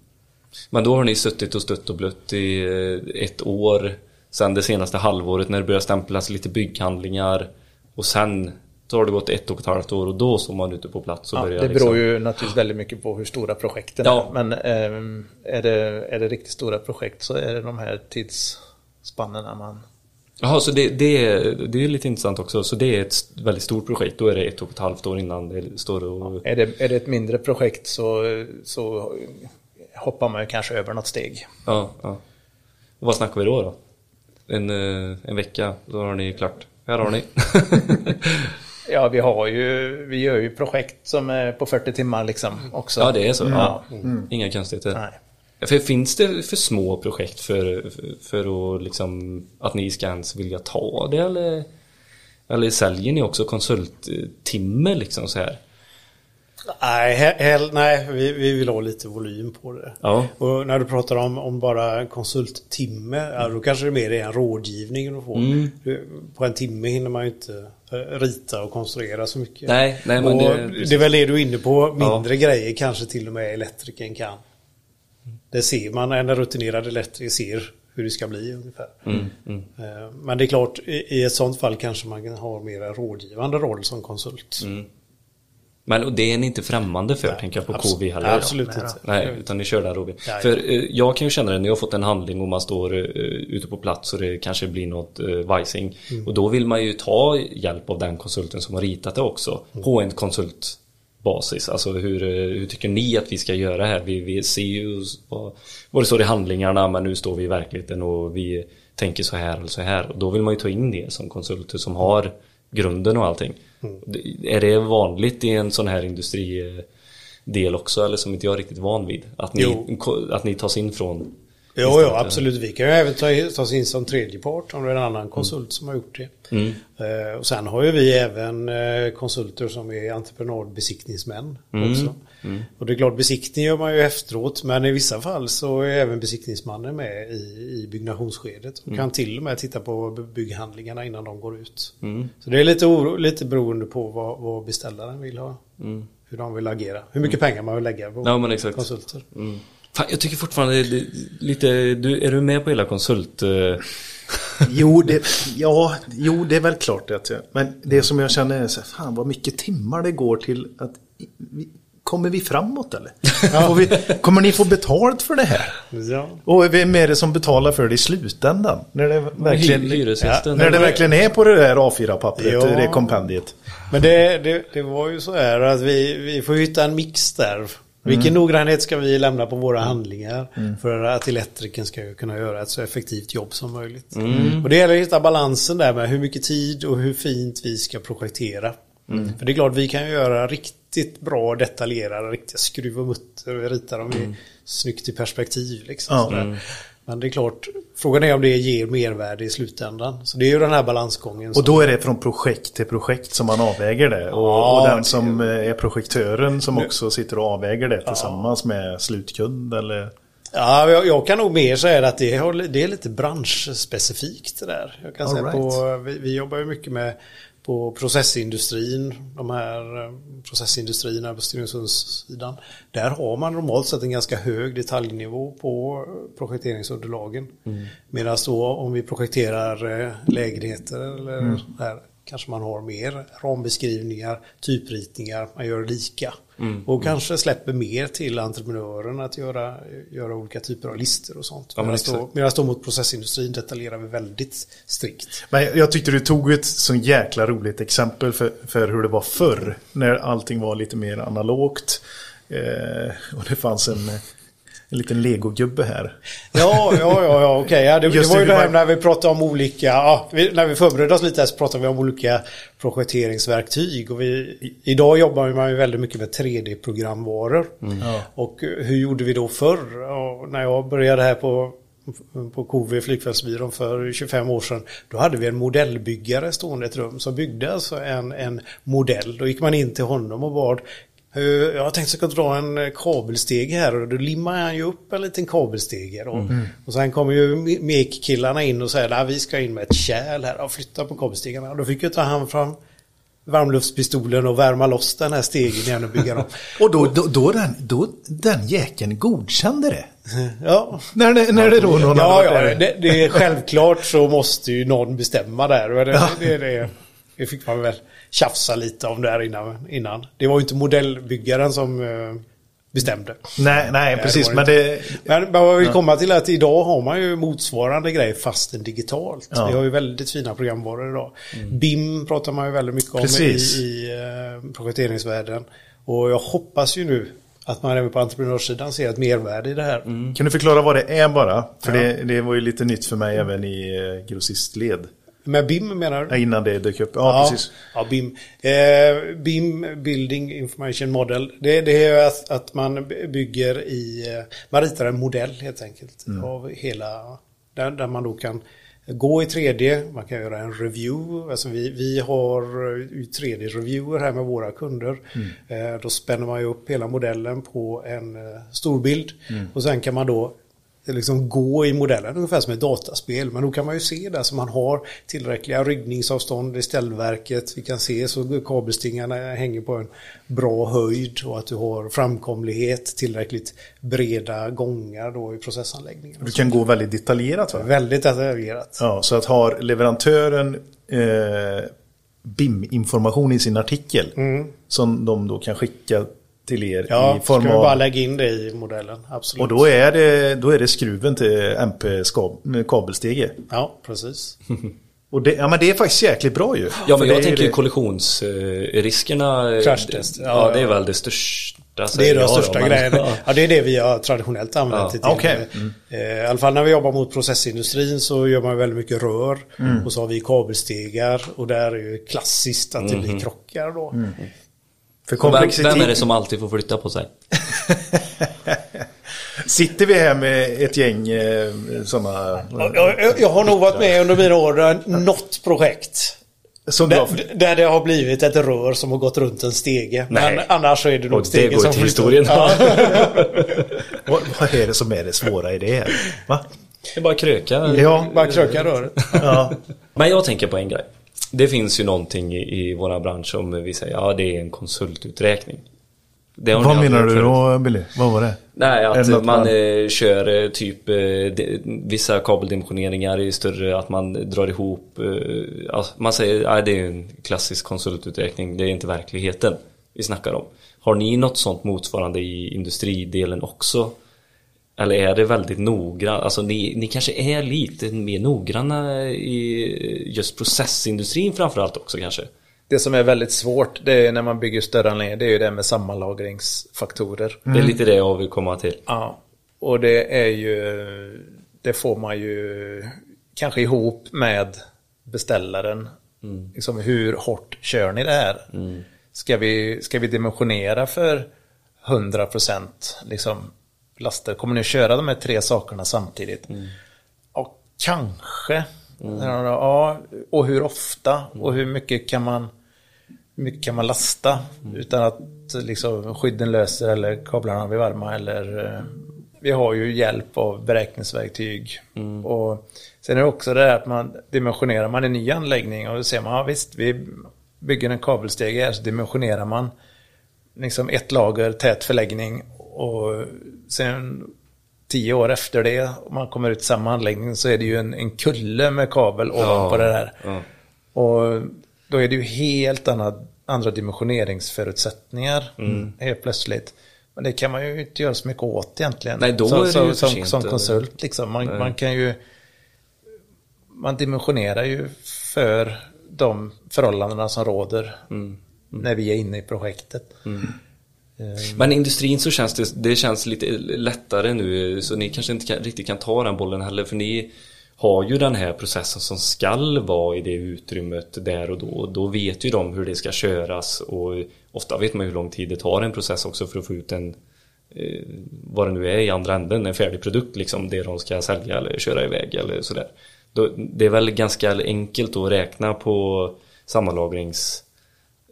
Speaker 2: Men då har ni suttit och stött och blött i eh, ett år Sen det senaste halvåret när det börjar stämplas lite bygghandlingar Och sen så har det gått ett och ett halvt år och då står man ute på plats och
Speaker 5: Ja,
Speaker 2: börjar
Speaker 5: det
Speaker 2: liksom...
Speaker 5: beror ju naturligtvis väldigt mycket på hur stora projekten
Speaker 2: Ja.
Speaker 5: är. Men eh, är, det, är det riktigt stora projekt så är det de här tidsspannerna man...
Speaker 2: Jaha, så det, det, är, det är lite intressant också. Så det är ett väldigt stort projekt. Då är det ett och ett halvt år innan det står och...
Speaker 5: Är det, är det ett mindre projekt så, så hoppar man ju kanske över något steg.
Speaker 2: Ja, ja. Och vad snackar vi då då? En, eh, en vecka, då har ni klart. Här har ni.
Speaker 5: Ja, vi har ju, vi gör ju projekt som är på 40 timmar liksom också.
Speaker 2: ja, det är så. Ja.
Speaker 5: Ja.
Speaker 2: Inga konstigheter.
Speaker 5: Nej.
Speaker 2: För finns det för små projekt för, för, för att liksom att ni ska ens vilja ta det eller? Eller säljer ni också konsulttimme liksom så här?
Speaker 4: Nej, he- hell, nej vi, vi vill ha lite volym på det.
Speaker 2: Ja.
Speaker 4: Och när du pratar om, om bara konsulttimme, ja, då kanske det mer är en rådgivning du får.
Speaker 2: Mm.
Speaker 4: På en timme hinner man ju inte eh, rita och konstruera så mycket.
Speaker 2: Nej, nej, men
Speaker 4: och
Speaker 2: det-
Speaker 4: det, är väl det du är inne på, mindre grejer kanske till och med elektrikern kan. Det ser man, en rutinerad elektriker ser hur det ska bli ungefär.
Speaker 2: Mm, mm.
Speaker 4: Eh, Men det är klart, i ett sånt fall kanske man kan ha mer en rådgivande roll som konsult.
Speaker 2: Mm. Men och det är ni inte främmande för, tänker jag på
Speaker 4: abs-
Speaker 2: KV heller.
Speaker 4: absolut inte.
Speaker 2: Nej, utan ni kör där Robin.
Speaker 4: Ja, ja.
Speaker 2: För eh, jag kan ju känna det när jag har fått en handling och man står eh, ute på plats och det kanske blir något eh, vajsing.
Speaker 4: Mm.
Speaker 2: Och då vill man ju ta hjälp av den konsulten som har ritat det också.
Speaker 4: Mm.
Speaker 2: På en konsultbasis. Alltså hur, eh, hur tycker ni att vi ska göra här? Vi, vi ser ju vad, vad det står i handlingarna men nu står vi i verkligheten och vi tänker så här eller så här. Och då vill man ju ta in det som konsulter som har grunden och allting.
Speaker 4: Mm.
Speaker 2: Är det vanligt i en sån här industridel också eller som inte jag är riktigt van vid? Att ni,
Speaker 4: Jo.
Speaker 2: att ni tas in från
Speaker 4: Jo, ja, absolut. Vi kan ju även ta, ta oss in som tredje part om det är en annan konsult som har gjort det.
Speaker 2: Mm.
Speaker 4: Eh, och sen har ju vi även eh, konsulter som är entreprenadbesiktningsmän
Speaker 2: Mm.
Speaker 4: också. Och det är klart, besiktning gör man ju efteråt, men i vissa fall så är även besiktningsmannen med i, i byggnationsskedet och kan till och med titta på bygghandlingarna innan de går ut.
Speaker 2: Mm.
Speaker 4: Så det är lite, oro, lite beroende på vad, vad beställaren vill ha.
Speaker 2: Mm.
Speaker 4: Hur de vill agera. Hur mycket pengar man vill lägga på
Speaker 2: Ja men exakt.
Speaker 4: konsulter.
Speaker 2: Mm. Fan, jag tycker fortfarande det, är lite, du, är du med på hela konsult? eh,
Speaker 1: Jo det, ja, jo, det är väl klart att jag, Men det som jag känner är så här, fan vad mycket timmar det går till att vi, kommer vi framåt eller? Vi, kommer ni få betalt för det här?
Speaker 4: Ja.
Speaker 1: Och vem är det som betalar för det i slutändan? När det verkligen,
Speaker 2: hyresgästen.
Speaker 1: när det verkligen är på det där A4-pappret,
Speaker 4: Ja.
Speaker 1: det kompendiet.
Speaker 4: Men det, det, det var ju så här att vi, vi får hitta en mix där. Vilken noggrannhet ska vi lämna på våra handlingar för att elektrikern ska kunna göra ett så effektivt jobb som möjligt. Och det gäller att hitta balansen där med hur mycket tid och hur fint vi ska projektera. För det är klart, vi kan göra riktigt bra detaljerade, riktiga mutter och rita dem i snyggt i perspektiv. Liksom,
Speaker 1: Ja.
Speaker 4: sådär. Men det är klart, frågan är om det ger mervärde i slutändan. Så det är ju den här balansgången.
Speaker 1: Och då är det från projekt till projekt som man avväger det. Och,
Speaker 4: Ja,
Speaker 1: och den som är projektören som också sitter och avväger det tillsammans med slutkund eller...
Speaker 4: Ja, jag, jag kan nog mer säga att det, det är lite branschspecifikt det där. Jag kan
Speaker 1: All
Speaker 4: säga
Speaker 1: right.
Speaker 4: på, vi, vi jobbar ju mycket med på processindustrin, de här eh, processindustrierna på Stenungsundssidan. Där har man normalt sett en ganska hög detaljnivå på eh, projekteringsunderlagen.
Speaker 1: Mm.
Speaker 4: Medan då om vi projekterar eh, lägenheter eller
Speaker 1: Mm.
Speaker 4: där kanske man har mer rambeskrivningar, typritningar, man gör lika.
Speaker 2: Mm.
Speaker 4: Och kanske släpper mer till entreprenören att göra, göra olika typer av listor och sånt.
Speaker 2: Ja, men
Speaker 4: Medan då,
Speaker 2: exakt.
Speaker 4: medan då mot processindustrin detaljerar vi väldigt strikt.
Speaker 1: Men jag- jag tyckte du tog ett så jäkla roligt exempel för, för hur det var förr. När allting var lite mer analogt. Eh, och det fanns en, en liten legogubbe här.
Speaker 4: Ja, ja, ja, ja okej. Ja, det, det var ju
Speaker 1: det
Speaker 4: här när vi pratade om olika, ja, vi, när vi förberedde oss lite här så pratade vi om olika projekteringsverktyg. Och vi, idag jobbar man ju väldigt mycket med 3D-programvaror.
Speaker 1: Ja.
Speaker 4: Och hur gjorde vi då förr? Och när jag började här på på KV Flygfältsbyrån för 25 år sedan. Då hade vi en modellbyggare stående i ett rum som byggde alltså en, en modell. Då gick man in till honom och bad "Eh, jag har tänkt att jag ska dra en eh, kabelstege här och då limmar han ju upp en liten kabelstege. Då. Och sen kommer ju me- mekkillarna in och säger att vi ska in med ett kärl här och flytta på kabelstegarna. Och då fick ju ta han fram varmluftspistolen och värma loss den här stegen igen och bygga dem.
Speaker 1: Och då, då, då, den, då den jäkeln godkände det.
Speaker 4: Ja,
Speaker 1: När det, när det då någon
Speaker 4: Ja, ja det, det är självklart så måste ju någon bestämma där. Det, det, det, det fick man väl tjafsa lite om där innan. innan. Det var ju inte modellbyggaren som eh, bestämde.
Speaker 1: Nej, nej,
Speaker 4: det
Speaker 1: precis.
Speaker 4: var
Speaker 1: Men
Speaker 4: det
Speaker 1: det...
Speaker 4: Men vad vill komma till är att idag har man ju motsvarande grej fastän digitalt.
Speaker 1: Ja.
Speaker 4: Vi har ju väldigt fina programvaror idag. BIM pratar man ju väldigt mycket om i,
Speaker 1: Precis.
Speaker 4: i eh, projekteringsvärlden. Och jag hoppas ju nu att man även på entreprenörssidan ser ett mervärde i det här.
Speaker 1: Kan du förklara vad det är bara? För
Speaker 4: Ja.
Speaker 1: det, det var ju lite nytt för mig även i eh, grossistled.
Speaker 4: Med BIM menar du?
Speaker 1: Ja, Innan det dök upp. Ja, precis.
Speaker 4: Ja, BIM. Eh, BIM, Building Information Model. Det, det är att, att man bygger i, eh, man ritar en modell helt enkelt
Speaker 1: Mm.
Speaker 4: av hela, där, där man då kan gå i 3D, man kan göra en review. Alltså vi, vi har eh, 3D-reviewer här med våra kunder.
Speaker 1: Mm.
Speaker 4: Eh, då spänner man ju upp hela modellen på en eh, storbild
Speaker 1: Mm.
Speaker 4: och sen kan man då liksom gå i modellen ungefär som ett dataspel. Men då kan man ju se där så man har tillräckliga ryggningsavstånd i ställverket. Vi kan se så kabelstingarna hänger på en bra höjd och att du har framkomlighet, tillräckligt breda gångar då i processanläggningen.
Speaker 1: Du kan gå väldigt detaljerat va?
Speaker 4: Väldigt detaljerat.
Speaker 1: Ja, så att har leverantören eh, BIM-information i sin artikel som de då kan skicka till er
Speaker 4: Mm. Ja,
Speaker 1: i form
Speaker 4: ska vi bara
Speaker 1: av...
Speaker 4: lägga in det i modellen. Absolut.
Speaker 1: Och då är, det, då är det skruven till MP-kabelstege.
Speaker 4: Ja, precis.
Speaker 1: Och det, ja, men det är faktiskt jäkligt bra ju.
Speaker 2: Ja men jag tänker
Speaker 1: det-
Speaker 2: kollisionsriskerna.
Speaker 4: Crashtest.
Speaker 2: Ja,
Speaker 4: Ja,
Speaker 2: det är väl det största.
Speaker 4: Det är
Speaker 2: säger
Speaker 4: de
Speaker 2: jag då,
Speaker 4: största
Speaker 2: men-
Speaker 4: grejerna.
Speaker 2: Ja.
Speaker 4: Det är det vi har traditionellt använt
Speaker 2: Ja,
Speaker 4: det till.
Speaker 1: okej.
Speaker 4: Eh, I alla fall när vi jobbar mot processindustrin så gör man väldigt mycket rör.
Speaker 1: Mm.
Speaker 4: Och så har vi kabelstegar och där är ju klassiskt att det blir krockar då.
Speaker 1: Mm. För
Speaker 2: Vem,
Speaker 1: komplexitet...
Speaker 2: vem är det som alltid får flytta på sig?
Speaker 1: Sitter vi här med ett gäng eh, sådana...
Speaker 4: Jag, jag, har nog varit med under mina år något projekt.
Speaker 1: Som
Speaker 4: Där, där det har blivit ett rör som har gått runt en stege.
Speaker 2: Nej.
Speaker 4: Men annars så är det nog
Speaker 2: Och det
Speaker 4: stegen
Speaker 2: går
Speaker 4: som
Speaker 2: till
Speaker 4: flyttar.
Speaker 2: historien.
Speaker 4: Ja.
Speaker 1: vad, vad är det som är det svåra i det? Va?
Speaker 2: Det är bara kröka.
Speaker 1: Ja,
Speaker 4: Bara kröka röret.
Speaker 1: ja.
Speaker 2: Men jag tänker på en grej. Det finns ju någonting i, i våra bransch som vi säger, ja det är en konsultuträkning.
Speaker 1: Vad menar du då, Billy? Vad var det?
Speaker 2: Nej, att man
Speaker 1: man-
Speaker 2: eh, kör eh, typ eh, de, vissa kabeldimensioneringar i större, att man drar ihop, eh, alltså, man säger att det är en klassisk konsultuträkning, det är inte verkligheten vi snackar om. Har ni något sånt motsvarande i industridelen också? Eller är det väldigt noggrant? Alltså ni, ni kanske är lite mer noggranna i just processindustrin framförallt också kanske?
Speaker 5: Det som är väldigt svårt det är när man bygger större anläggningar, det är ju det med sammanlagringsfaktorer.
Speaker 2: Det är lite det jag vill komma till.
Speaker 5: Ja, och det är ju, det får man ju kanske ihop med beställaren. Liksom hur hårt kör ni det här? Ska, vi, ska vi dimensionera för 100% liksom laster? Kommer ni att köra de här tre sakerna samtidigt? Ja, kanske. Ja, och hur ofta? Och hur mycket kan man mycket kan man lasta utan att liksom, skydden löser eller kablarna blir varma eller eh, vi har ju hjälp av beräkningsverktyg. Och sen är det också det här att man dimensionerar man en ny anläggning och då ser man, ja visst, vi bygger en kabelstege här så dimensionerar man liksom ett lager tät förläggning och sen tio år efter det, om man kommer ut i samma anläggning så är det ju en, en kulle med kabel ovanpå det där.
Speaker 2: ja.
Speaker 5: Och då är det ju helt andra, andra dimensioneringsförutsättningar
Speaker 2: Mm.
Speaker 5: helt plötsligt. Men det kan man ju inte göra så mycket åt egentligen.
Speaker 2: Nej, då
Speaker 5: som,
Speaker 2: är det
Speaker 5: som,
Speaker 2: ju
Speaker 5: som, som konsult liksom. Man, man kan ju... Man dimensionerar ju för de förhållandena som råder
Speaker 2: Mm.
Speaker 5: när vi är inne i projektet. Ehm.
Speaker 2: Men i industrin så känns det, det känns lite lättare nu så ni kanske inte kan, riktigt kan ta den bollen heller för ni har ju den här processen som skall vara i det utrymmet där och då. Då vet ju de hur det ska köras och ofta vet man hur lång tid det tar en process också för att få ut en eh, vad det nu är i andra änden, en färdig produkt liksom, det de ska sälja eller köra iväg eller sådär. Det är väl ganska enkelt att räkna på sammanlagrings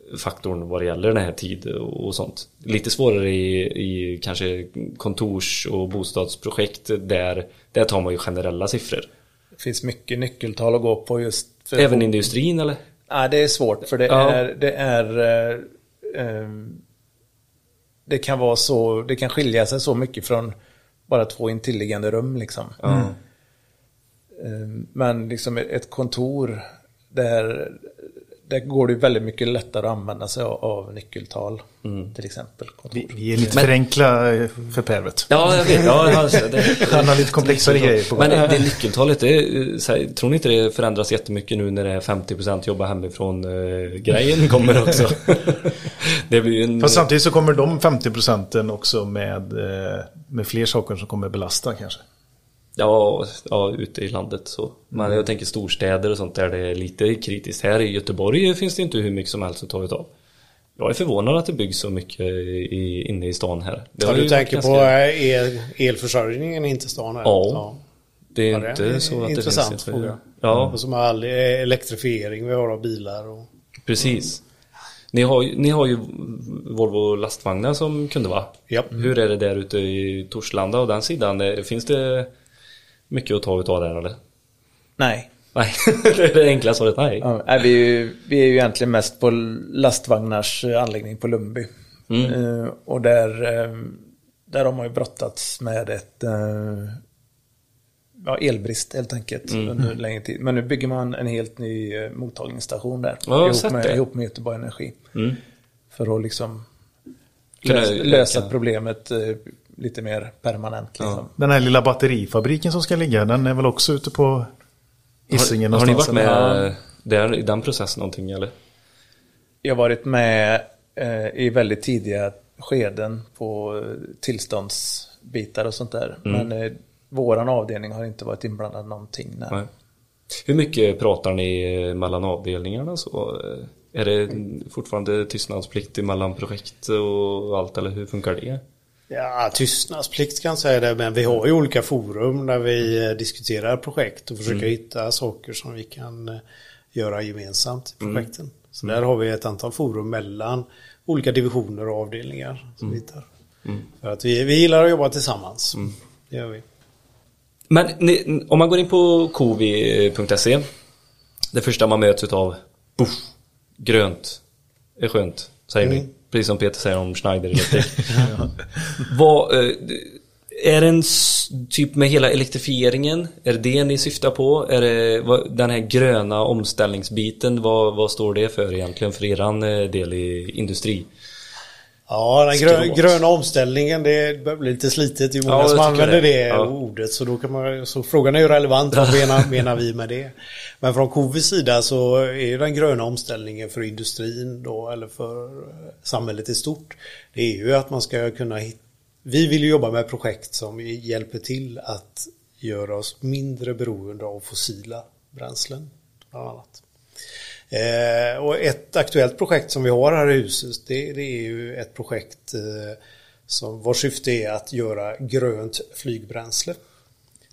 Speaker 2: sammanlagringsfaktorn vad det gäller den här tid och sånt. Lite svårare i, i kanske kontors och bostadsprojekt där, där tar man ju generella siffror.
Speaker 5: Det finns mycket nyckeltal att gå på just för
Speaker 2: Även i industrin eller?
Speaker 5: Nej, det är svårt för det
Speaker 2: Ja.
Speaker 5: är, det är eh, eh, det kan vara så, det kan skilja sig så mycket från bara två intilliggande rum liksom. Eh, Men liksom ett kontor där, där går det väldigt mycket lättare att använda sig av, av nyckeltal till exempel.
Speaker 1: Vi, vi är lite för enkla för Pervet.
Speaker 2: Ja, jag vet. Ja, alltså, det,
Speaker 1: Han har lite komplexare grejer på.
Speaker 2: Men det nyckeltalet, det, är, så här, tror ni inte det förändras jättemycket nu när det är 50% jobba hemifrån eh, grejen kommer också? det blir en...
Speaker 1: Fast samtidigt så kommer de 50 procenten också med, eh, med fler saker som kommer belasta kanske.
Speaker 2: Ja, ja, ute i landet så. Men jag tänker storstäder och sånt där det är lite kritiskt. Här i Göteborg finns det inte hur mycket som helst att ta utav. Jag är förvånad att det byggs så mycket i, inne i stan här. Det
Speaker 4: Ja, du tänker
Speaker 2: varit
Speaker 4: på
Speaker 2: ganska-
Speaker 4: eh, el, elförsörjningen inte stan här?
Speaker 2: Ja. Det är
Speaker 4: Ja, det är
Speaker 2: inte så att det
Speaker 4: intressant
Speaker 2: finns...
Speaker 4: fråga.
Speaker 2: Ja,
Speaker 4: Och som all eh, elektrifiering vi har av bilar. Och...
Speaker 2: precis. Ni har, ni har ju Volvo lastvagnar som kunde va?
Speaker 4: Ja.
Speaker 2: Hur är det där ute i Torslanda och den sidan? Finns det mycket att ta utav där eller?
Speaker 5: Nej.
Speaker 2: Nej, det är det enkla svaret nej.
Speaker 5: Ja, vi, är ju, vi är ju egentligen mest på lastvagnars eh, anläggning på Lundby. Eh, och där, eh, där har man ju brottats med ett ja, elbrist helt enkelt under längre tid. Men nu bygger man en helt ny mottagningsstation där.
Speaker 2: Ja,
Speaker 5: ihop, med,
Speaker 2: det.
Speaker 5: ihop med Göteborg Energi.
Speaker 2: Mm.
Speaker 5: För att liksom lösa, lösa problemet lite mer permanent. Liksom.
Speaker 1: Den här lilla batterifabriken som ska ligga, den är väl också ute på Hisingen
Speaker 2: Har, har ni varit med där, i den processen någonting eller?
Speaker 5: Jag har varit med eh, i väldigt tidiga skeden på eh, tillståndsbitar och sånt där. Men eh, våran avdelning har inte varit inblandad någonting. Nej.
Speaker 2: Nej. Hur mycket pratar ni eh, mellan avdelningarna så? Eh, Är det fortfarande tystnadsplikt mellan projekt och allt eller hur funkar det?
Speaker 4: Ja, tystnadsplikt kan jag säga det, men vi har ju olika forum där vi eh, diskuterar projekt och försöker hitta saker som vi kan eh, göra gemensamt i projekten. Så där har vi ett antal forum mellan olika divisioner och avdelningar. Som vi hittar. För att vi, vi gillar att jobba tillsammans. Det gör vi.
Speaker 2: Men ni, om man går in på kovi.se Det första man möts utav Boff, Grönt är skönt, säger ni. Precis som Peter säger om Schneider Electric. Vad, eh, är det en typ med hela elektrifieringen? Är det det ni syftar på? Är det vad, den här gröna omställningsbiten? Vad, vad står det för egentligen för eran eh, del i industri?
Speaker 4: Ja, den grö, gröna omställningen det börjar bli lite slitet. Är många
Speaker 2: Ja,
Speaker 4: som använder det,
Speaker 2: det. Ja.
Speaker 4: ordet. Så, då kan man, så frågan är ju relevant. Vad menar, menar vi med det? Men från Covis sida så är ju den gröna omställningen för industrin då, eller för samhället i stort. Det är ju att man ska kunna hitta... Vi vill ju jobba med projekt som hjälper till att göra oss mindre beroende av fossila bränslen. Bland annat. Eh, och ett aktuellt projekt som vi har här i huset det, det är ju ett projekt eh, som vars syfte är att göra grönt flygbränsle.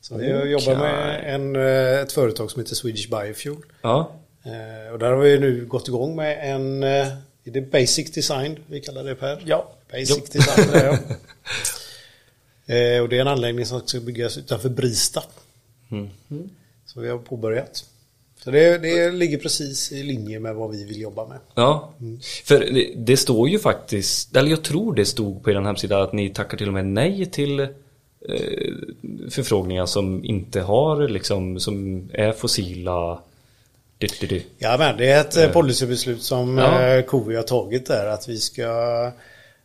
Speaker 4: Så vi jobbar med en, eh, ett företag som heter Swedish Biofuel.
Speaker 2: Ja.
Speaker 4: Eh, och där har vi nu gått igång med en eh, är det Basic Design vi kallar det Per?
Speaker 2: Ja.
Speaker 4: Basic
Speaker 2: Jo.
Speaker 4: Design, det är jag. eh, Och det är en anläggning som ska byggas utanför Brista.
Speaker 2: Mm.
Speaker 4: Så vi har påbörjat. Så det, det ligger precis i linje med vad vi vill jobba med.
Speaker 2: Ja, för det, det står ju faktiskt, eller jag tror det stod på er hemsida att ni tackar till och med nej till eh, förfrågningar som inte har liksom, som är fossila.
Speaker 4: Ja, men det är ett eh, policybeslut som
Speaker 2: Ja.
Speaker 4: ja. KV har tagit där att vi ska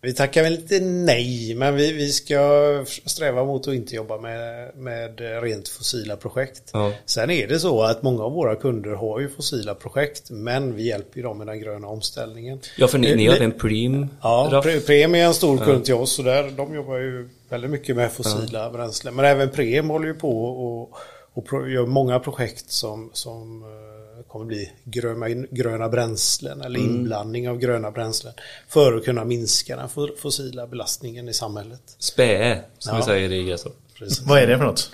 Speaker 4: vi tackar väl inte nej, men vi, vi ska sträva mot att inte jobba med, med rent fossila projekt.
Speaker 2: Ja.
Speaker 4: Sen är det så att många av våra kunder har ju fossila projekt, men vi hjälper ju dem med den gröna omställningen.
Speaker 2: Ja, för ni, ni
Speaker 4: Eh,
Speaker 2: hade en Preem.
Speaker 4: Ja,
Speaker 2: raff.
Speaker 4: Pre- Prem är en stor kund till oss och där, de jobbar ju väldigt mycket med fossila bränslen. Men även Prem håller ju på och, och gör många projekt som, som eh, kommer bli gröna, gröna bränslen eller inblandning av gröna bränslen för att kunna minska den fo- fossila belastningen i samhället.
Speaker 2: Spä, som
Speaker 4: Ja.
Speaker 2: vi säger i Grästorp.
Speaker 4: Precis.
Speaker 1: Vad är det för något?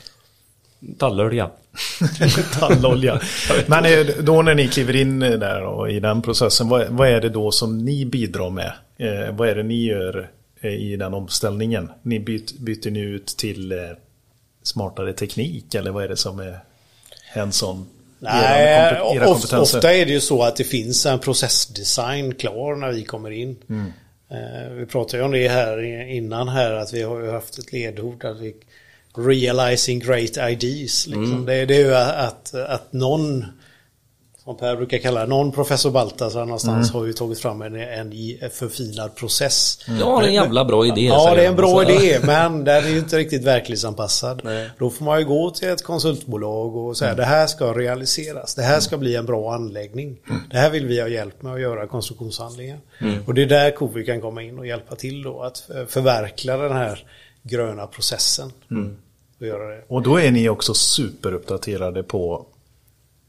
Speaker 2: Tallolja.
Speaker 1: Tallolja. Men eh, då när ni kliver in eh, där och i den processen, vad, vad är det då som ni bidrar med? Eh, vad är det ni gör eh, i den omställningen? Ni byt, byter ni ut till eh, smartare teknik eller vad är det som är hands-on?
Speaker 4: Nej,
Speaker 1: Era era
Speaker 4: of,
Speaker 1: kompetenser?
Speaker 4: ofta är det ju så att det finns en processdesign klar när vi kommer in.
Speaker 1: Mm.
Speaker 4: Eh, vi pratade ju om det här innan här att vi har haft ett ledord att vi realizing great ideas. Liksom.
Speaker 1: Mm.
Speaker 4: Det, det är ju att, att någon som Per brukar kalla det, någon professor Baltasar någonstans
Speaker 1: Mm.
Speaker 4: har ju tagit fram en, en, förfinad process.
Speaker 2: Ja, det är en jävla bra idé.
Speaker 4: Ja, det är en bra
Speaker 2: Så-
Speaker 4: idé, men den är ju inte riktigt verklighetsanpassad.
Speaker 2: Nej.
Speaker 4: Då får man ju gå till ett konsultbolag och säga det här ska realiseras. Det här ska bli en bra anläggning. Det här vill vi ha hjälp med att göra konstruktionshandlingar. Och det är där Covi kan komma in och hjälpa till då att förverkliga den här gröna processen. Och göra det.
Speaker 1: Och då är ni också superuppdaterade på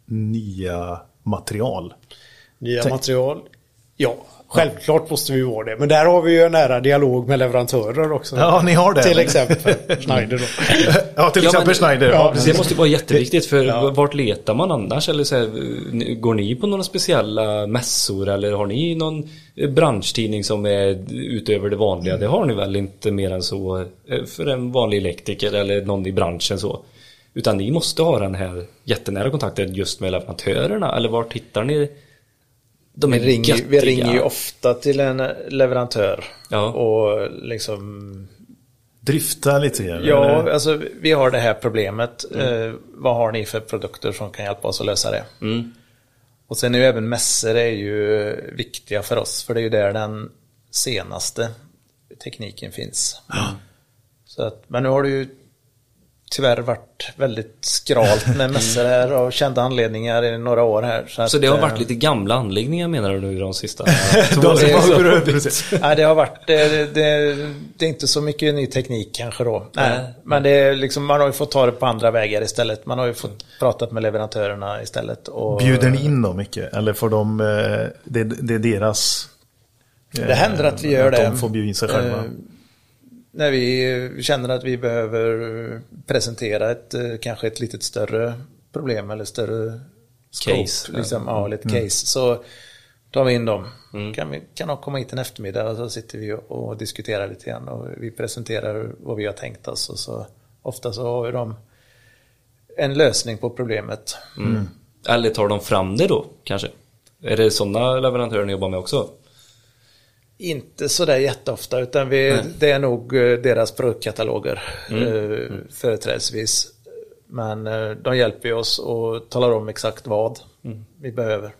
Speaker 1: nya material.
Speaker 4: Nya
Speaker 1: Tänk-
Speaker 4: material. Ja, självklart måste vi vara det. Men där har vi ju en nära dialog med leverantörer också.
Speaker 1: Ja, ni har det.
Speaker 4: Till exempel Schneider då.
Speaker 1: Ja, till
Speaker 2: Ja,
Speaker 1: exempel
Speaker 2: men-
Speaker 1: Schneider.
Speaker 4: ja.
Speaker 2: Det måste vara jätteviktigt för
Speaker 4: Ja.
Speaker 2: vart letar man annars? Eller så här, går ni på några speciella mässor eller har ni någon branschtidning som är utöver det vanliga? Det har ni väl inte mer än så eh, för en vanlig elektriker eller någon i branschen så. Utan ni måste ha den här jättenära kontakten just med leverantörerna eller vart hittar ni de
Speaker 5: Vi ringer, vi ringer ju ofta till en leverantör.
Speaker 2: Ja.
Speaker 5: Och liksom
Speaker 1: Drifta lite grann.
Speaker 5: Ja,
Speaker 1: eller?
Speaker 5: alltså vi har det här problemet. Eh, vad har ni för produkter som kan hjälpa oss att lösa det?
Speaker 2: Mm.
Speaker 5: Och sen är ju även mässor är ju viktiga för oss. För det är ju där den senaste tekniken finns. Så att, men nu har det ju tyvärr varit väldigt skralt med mässor här av kända anledningar i några år här.
Speaker 2: Så
Speaker 5: att,
Speaker 2: det har
Speaker 5: eh,
Speaker 2: varit lite gamla anläggningar menar du nu de sista?
Speaker 1: De
Speaker 5: det är
Speaker 1: har
Speaker 5: så-. Nej, det har varit, det, det, det är inte så mycket ny teknik kanske då. Nej. Men det är liksom, man har ju fått ta det på andra vägar istället. Man har ju fått pratat med leverantörerna istället. Och,
Speaker 1: Bjuder ni in dem mycket? Eller får de, eh, det, det är deras... eh,
Speaker 5: Det händer att vi gör
Speaker 1: att
Speaker 5: det.
Speaker 1: de får bjuda in sig själva.
Speaker 5: När vi känner att vi behöver presentera ett, eh, kanske ett lite större problem eller större scope,
Speaker 2: Case.
Speaker 5: Liksom, ja, lite case. Så tar vi in dem. Kan, vi, kan de komma hit en eftermiddag och så sitter vi och, och diskuterar lite grann och vi presenterar vad vi har tänkt oss och så ofta så har de en lösning på problemet.
Speaker 2: Mm. Eller tar de fram det då kanske? Är det sådana leverantörer ni jobbar med också?
Speaker 5: Inte sådär jätteofta utan vi, det är nog eh, deras produktkataloger
Speaker 2: Mm.
Speaker 5: eh, företrädesvis. Men eh, de hjälper oss och talar om exakt vad
Speaker 2: Mm.
Speaker 5: vi behöver.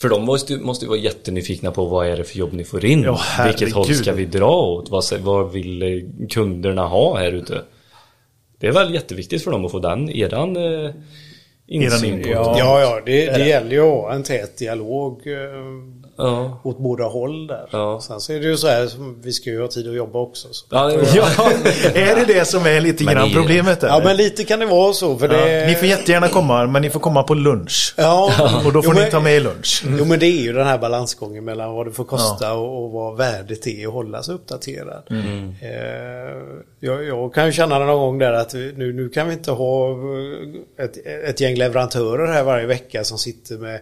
Speaker 2: För de måste, måste ju vara jättenyfikna på vad är det för jobb ni får in?
Speaker 1: Ja,
Speaker 2: Vilket håll ska vi dra åt? Vad, vad vill kunderna ha här ute? Det är väl jätteviktigt för dem att få den, eran eh, insyn.
Speaker 4: Ja, ja, ja det, det gäller ju att ha en tät dialog eh,
Speaker 2: ja.
Speaker 4: åt båda håll där.
Speaker 2: Ja.
Speaker 4: Sen så är det ju så här, vi ska ju ha tid att jobba också. Så.
Speaker 2: Ja, ja.
Speaker 1: Ja, är det det som är lite
Speaker 2: Men
Speaker 1: grann
Speaker 2: ni-
Speaker 1: problemet?
Speaker 4: Ja,
Speaker 1: eller?
Speaker 4: men lite kan det vara så. För det...
Speaker 1: Ja, Ni får jättegärna komma, men ni får komma på lunch.
Speaker 4: Ja,
Speaker 1: Och då får
Speaker 4: Jo,
Speaker 1: ni
Speaker 4: men-
Speaker 1: ta med lunch.
Speaker 4: Jo men det är ju den här balansgången mellan vad det får kosta och, och vad värdet är att hålla sig uppdaterad.
Speaker 1: Mm.
Speaker 4: Eh, jag, jag kan ju känna någon gång där att nu, nu kan vi inte ha eh, ett, ett gäng leverantörer här varje vecka som sitter med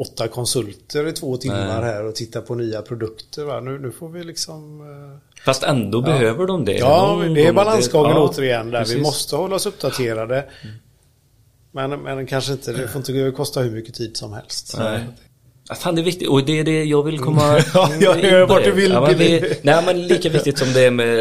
Speaker 4: åtta konsulter i två timmar här och tittar på nya produkter. Va? Nu, nu får vi liksom... eh,
Speaker 2: Fast ändå behöver de det.
Speaker 4: Ja,
Speaker 2: Någon
Speaker 4: det är
Speaker 2: gång-
Speaker 4: balansgången
Speaker 2: ja,
Speaker 4: återigen där. Vi måste hålla oss uppdaterade. Men, men kanske inte, det får inte kosta hur mycket tid som helst.
Speaker 2: Nej. Ja, Fan det är viktigt och det är det jag vill komma
Speaker 1: Ja, jag hör vart du vill,
Speaker 2: ja, men det, Nej men lika viktigt som det är med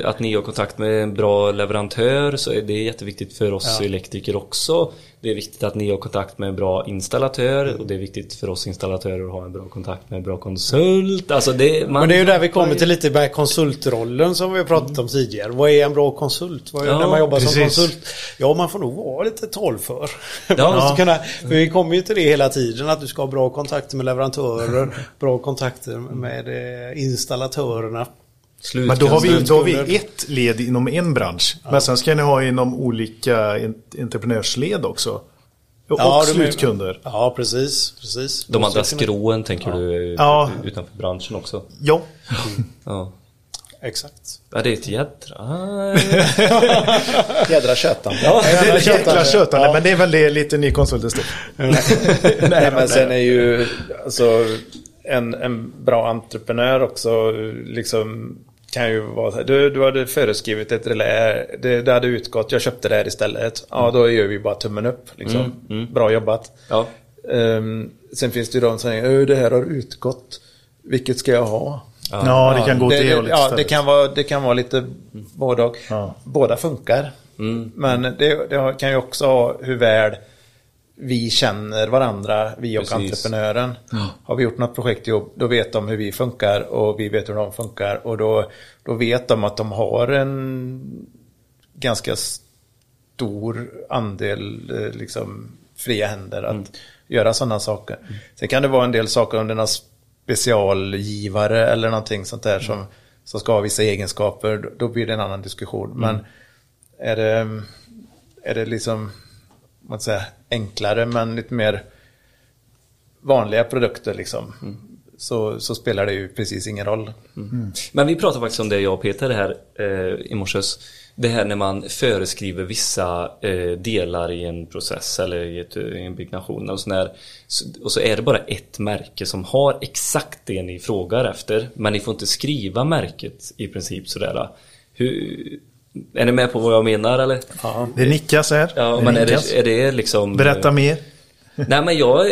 Speaker 2: eh, att ni har kontakt med en bra leverantör så är det jätteviktigt för oss
Speaker 4: Ja.
Speaker 2: elektriker också. Det är viktigt att ni har kontakt med en bra installatör och det är viktigt för oss installatörer att ha en bra kontakt med en bra konsult. Alltså det, man,
Speaker 4: Men det är ju där vi kommer till lite med konsultrollen som vi har pratat om tidigare. Vad är en bra konsult? Vad är
Speaker 2: Ja,
Speaker 4: när man jobbar som
Speaker 1: precis.
Speaker 4: konsult? Ja, man får nog vara lite talför.
Speaker 2: Ja.
Speaker 4: Man måste kunna, för vi kommer ju till det hela tiden att du ska ha bra kontakter med leverantörer, bra kontakter med eh, installatörerna.
Speaker 1: Men då har, vi, då har vi ett led inom en bransch. Men sen ska ni ha inom olika en- entreprenörsled också. Och,
Speaker 4: Ja,
Speaker 1: slutkunder.
Speaker 4: Ja, precis. precis.
Speaker 2: de andra skråen tänker du
Speaker 1: Ja.
Speaker 2: utanför branschen också?
Speaker 1: Ja.
Speaker 2: Ja.
Speaker 4: Exakt.
Speaker 2: Ja, det är ett jädra...
Speaker 5: Jädra tjötan.
Speaker 1: Det är
Speaker 4: jävla
Speaker 1: jäkla
Speaker 4: tjötande.
Speaker 1: tjötande,
Speaker 4: Ja.
Speaker 1: men det är väl det lite ny konsultens del.
Speaker 5: Nej, men sen är ju alltså, en, en bra entreprenör också liksom kan ju vara så här, du, du hade föreskrivit ett relä, det, det hade utgått, jag köpte det här istället. Ja, då gör vi bara tummen upp. Liksom. Bra jobbat.
Speaker 2: Ja.
Speaker 5: Ehm, sen finns det ju de som säger, "Ö, det här har utgått, vilket ska jag ha?
Speaker 1: Ja, det kan gå åt det,
Speaker 5: det,
Speaker 1: hållet
Speaker 5: ja, det kan vara, det kan vara lite både och.
Speaker 1: Ja.
Speaker 5: Båda funkar. Men det, det kan ju också ha hur väl vi känner varandra, vi och
Speaker 2: Precis.
Speaker 5: entreprenören. Har vi gjort något projektjobb, då vet de hur vi funkar och vi vet hur de funkar. Och då, då vet de att de har en ganska stor andel eh, liksom, fria händer att göra sådana saker. Sen kan det vara en del saker om är någon specialgivare eller någonting sånt där som, som ska ha vissa egenskaper. Då- Då blir det en annan diskussion. Men är det, är det liksom jag säga, enklare men lite mer vanliga produkter liksom. Så, så spelar det ju precis ingen roll.
Speaker 2: Men vi pratade faktiskt om det jag och Peter här eh, i morse. Det här när man föreskriver vissa eh, delar i en process eller i, ett, i en byggnation och, sån här, så, och så är det bara ett märke som har exakt det ni frågar efter. Men ni får inte skriva märket i princip sådär. Hur, är ni med på vad jag menar eller?
Speaker 1: Det nickas här.
Speaker 2: Ja,
Speaker 1: Det
Speaker 2: men är
Speaker 1: nickas.
Speaker 2: det, är det liksom...
Speaker 1: Berätta mer.
Speaker 2: Nej men jag,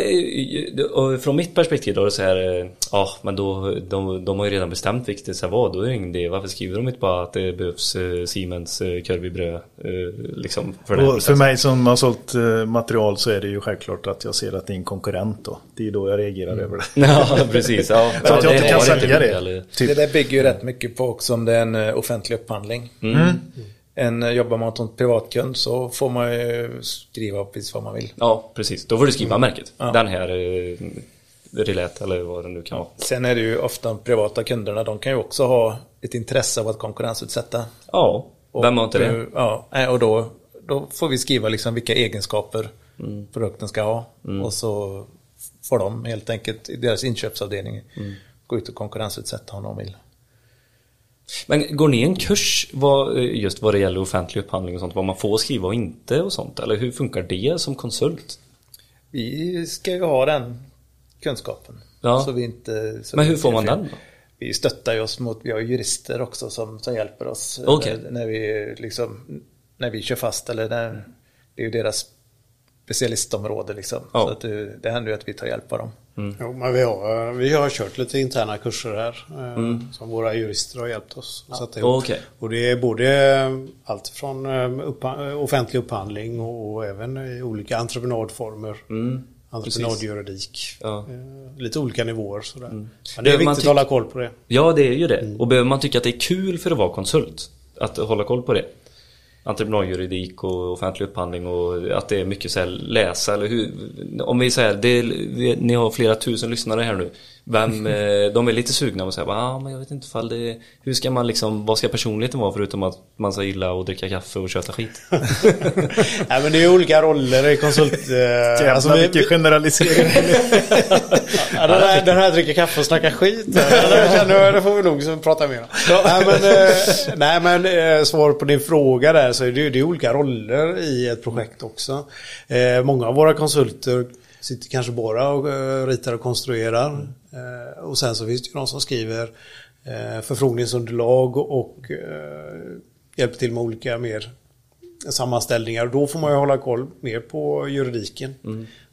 Speaker 2: och från mitt perspektiv då är det så här, eh, ja men då, de, de har ju redan bestämt vilket det ska vara, då är det ingen idé. Varför skriver de inte bara att det behövs eh, Siemens eh, korv i bröd, eh, liksom för den
Speaker 1: för mig som har sålt eh, material så är det ju självklart att jag ser att det är en konkurrent då. Det är då jag reagerar över det.
Speaker 2: Ja precis, ja.
Speaker 1: Så att jag inte kan sälja det.
Speaker 5: Det
Speaker 1: Typ.
Speaker 5: där bygger ju rätt mycket på också om det är en eh, offentlig upphandling. En, eh, jobbar man en privatkund så får man ju skriva precis vad man vill.
Speaker 2: Ja precis, då får du skriva märket.
Speaker 5: Ja.
Speaker 2: Den här eh, relät eller vad det nu kan vara.
Speaker 5: Sen är det ju ofta de privata kunderna, de kan ju också ha ett intresse av att konkurrensutsätta.
Speaker 2: Ja, vem har inte det?
Speaker 5: Ja, och då, då får vi skriva liksom vilka egenskaper produkten ska ha. Och så får de helt enkelt i deras inköpsavdelning gå ut och konkurrensutsätta om de vill.
Speaker 2: Men går ni en kurs vad, eh, just vad det gäller offentlig upphandling och sånt, vad man får skriva och inte och sånt? Eller hur funkar det som konsult?
Speaker 5: Vi ska ju ha den kunskapen.
Speaker 2: Ja.
Speaker 5: Så vi inte, så
Speaker 2: Men hur får man
Speaker 5: fel.
Speaker 2: den då?
Speaker 5: Vi stöttar ju oss mot, vi har jurister också som, som hjälper oss.
Speaker 2: Okej.
Speaker 5: När, när vi liksom, när vi kör fast eller när, det är ju deras specialistområde liksom.
Speaker 2: Ja.
Speaker 5: Så att det, det händer ju att vi tar hjälp av dem.
Speaker 4: Jo, men vi har, vi har kört lite interna kurser här eh,
Speaker 2: Mm.
Speaker 4: som våra jurister har hjälpt oss att sätta ihop.
Speaker 2: Okej.
Speaker 4: Och det är både allt från eh, uppha- offentlig upphandling och även i olika entreprenadformer.
Speaker 2: Mm.
Speaker 4: entreprenadjuridik.
Speaker 2: Ja.
Speaker 4: Eh, Lite olika nivåer sådär. Men det är viktigt att hålla koll på det.
Speaker 2: Ja, det är ju det. Och behöver man tycka att det är kul för att vara konsult? Att hålla koll på det? Entreprenadjuridik och offentlig upphandling och att det är mycket så här läsa eller hur? Om vi säger, det är, ni har flera tusen lyssnare här nu. Vem, eh, de är lite sugna och säger ah, men jag vet inte ifall det Hur ska man liksom, vad ska personligheten vara förutom att man ska gilla att dricka kaffe och köta skit?
Speaker 4: Nej men det är olika roller i konsult... Eh,
Speaker 1: Jävlar
Speaker 4: alltså, vi,
Speaker 1: vilken generalisering.
Speaker 4: Ja, den, här, den här dricker kaffe och snackar skit. Känner det får vi nog prata mer om. Nej men, eh, nej, men svar på din fråga där så är det, det är olika roller i ett projekt också. Många av våra konsulter sitter kanske bara och ritar och konstruerar. Eh, och sen så finns det ju de som skriver eh, förfrågningsunderlag och eh, hjälper till med olika mer sammanställningar. Då får man ju hålla koll mer på juridiken.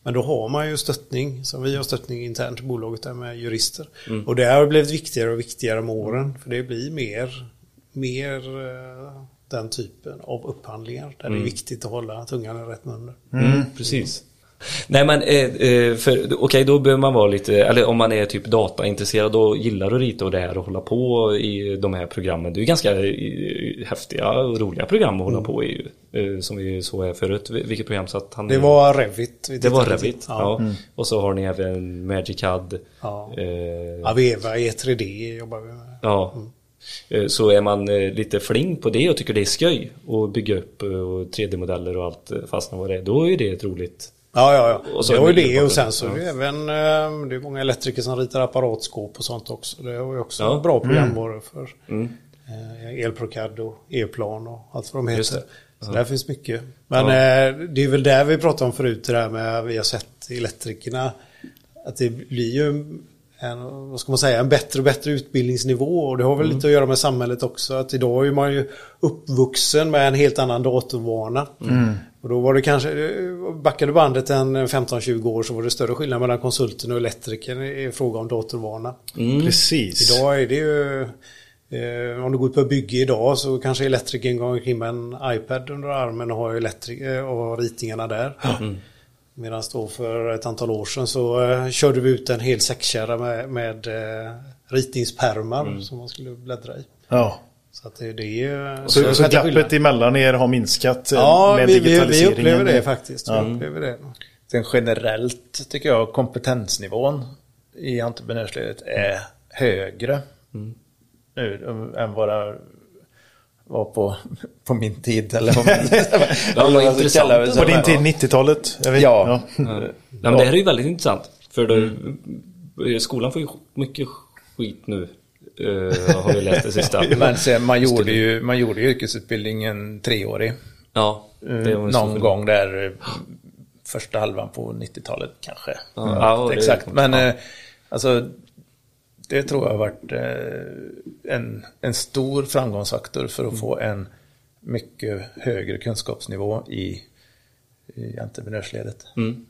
Speaker 4: Men då har man ju stöttning, som vi har stöttning internt i bolaget där med jurister. Och det har blivit viktigare och viktigare med åren. För det blir mer, mer den typen av upphandlingar. Där det är viktigt att hålla tungan i rätt mun.
Speaker 2: Mm, precis. Nej men, eh, eh, för okej då behöver man vara lite, eller om man är typ dataintresserad och gillar att rita och det här och hålla på i de här programmen. Det är ju ganska eh, häftiga och roliga program att hålla på i. Eh, Som vi såg här förut. Vilket program satt han
Speaker 4: Det var Revit. vi
Speaker 2: Det var Revit,
Speaker 4: till.
Speaker 2: ja. Och så har ni även Magicad.
Speaker 4: Ja.
Speaker 2: Eh,
Speaker 4: Aveva E3D jobbar vi med.
Speaker 2: Ja. Eh, Så är man lite fling på det och tycker det är skoj och bygga upp eh, och 3D-modeller och allt fastän vad det är, då är det ett roligt
Speaker 4: Ja, ja, ja.
Speaker 2: Och så
Speaker 4: det var ju det och sen så är det
Speaker 2: Ja.
Speaker 4: även eh, det är många elektriker som ritar apparatskåp och sånt också. Det var ju också
Speaker 2: Ja.
Speaker 4: bra programvaror för
Speaker 2: Mm.
Speaker 4: eh, Elprocad och E-plan och allt vad de
Speaker 2: Just
Speaker 4: heter.
Speaker 2: det.
Speaker 4: Så där finns mycket. Men eh, det är väl där vi pratade om förut, det där med vi har sett elektrikerna. Att det blir ju en, vad ska man säga, en bättre och bättre utbildningsnivå. Och det har väl lite att göra med samhället också. Att idag är man ju uppvuxen med en helt annan datorvana. Och då var det kanske, backade bandet en 15-20 år så var det större skillnad mellan konsulten och elektrikern i fråga om datorvana.
Speaker 1: Precis.
Speaker 4: Idag är det ju, eh, om du går ut på bygge idag så kanske elektrikern går omkring med en iPad under armen och har, elektri- eh, och har ritningarna där. Medan då för ett antal år sedan så eh, körde vi ut en hel säckkärra med, med eh, ritningspermar som man skulle bläddra i.
Speaker 1: Ja.
Speaker 4: Så att det, det är ju...
Speaker 1: Så, så
Speaker 4: det skillnad.
Speaker 1: glappet emellan er har minskat
Speaker 4: Ja,
Speaker 1: med
Speaker 4: vi, vi, vi
Speaker 1: digitaliseringen?
Speaker 4: upplever det faktiskt. Vi
Speaker 1: Ja.
Speaker 4: upplever det.
Speaker 5: Sen generellt tycker jag kompetensnivån i entreprenörsledet är högre nu än vad det var på, på min tid. Eller vad man,
Speaker 2: Ja,
Speaker 5: ska
Speaker 2: intressant.
Speaker 5: det.
Speaker 1: På din tid 90-talet? jag vet.
Speaker 5: Ja.
Speaker 2: Ja, men det här är ju väldigt intressant. För då, eh, skolan får ju mycket skit nu. Eh, har vi läst det sista.
Speaker 5: Men sen, man, gjorde ju, man gjorde ju yrkesutbildningen treårig.
Speaker 2: Ja,
Speaker 5: eh,
Speaker 2: det var
Speaker 5: någon gång där första halvan på 90-talet kanske.
Speaker 2: Ja,
Speaker 5: Mm,
Speaker 2: ja, det-
Speaker 5: exakt. Men
Speaker 2: ja.
Speaker 5: eh, alltså det tror jag har varit en, en stor framgångsfaktor för
Speaker 2: Mm.
Speaker 5: att få en mycket högre kunskapsnivå i, i entreprenörsledet.
Speaker 2: Mm.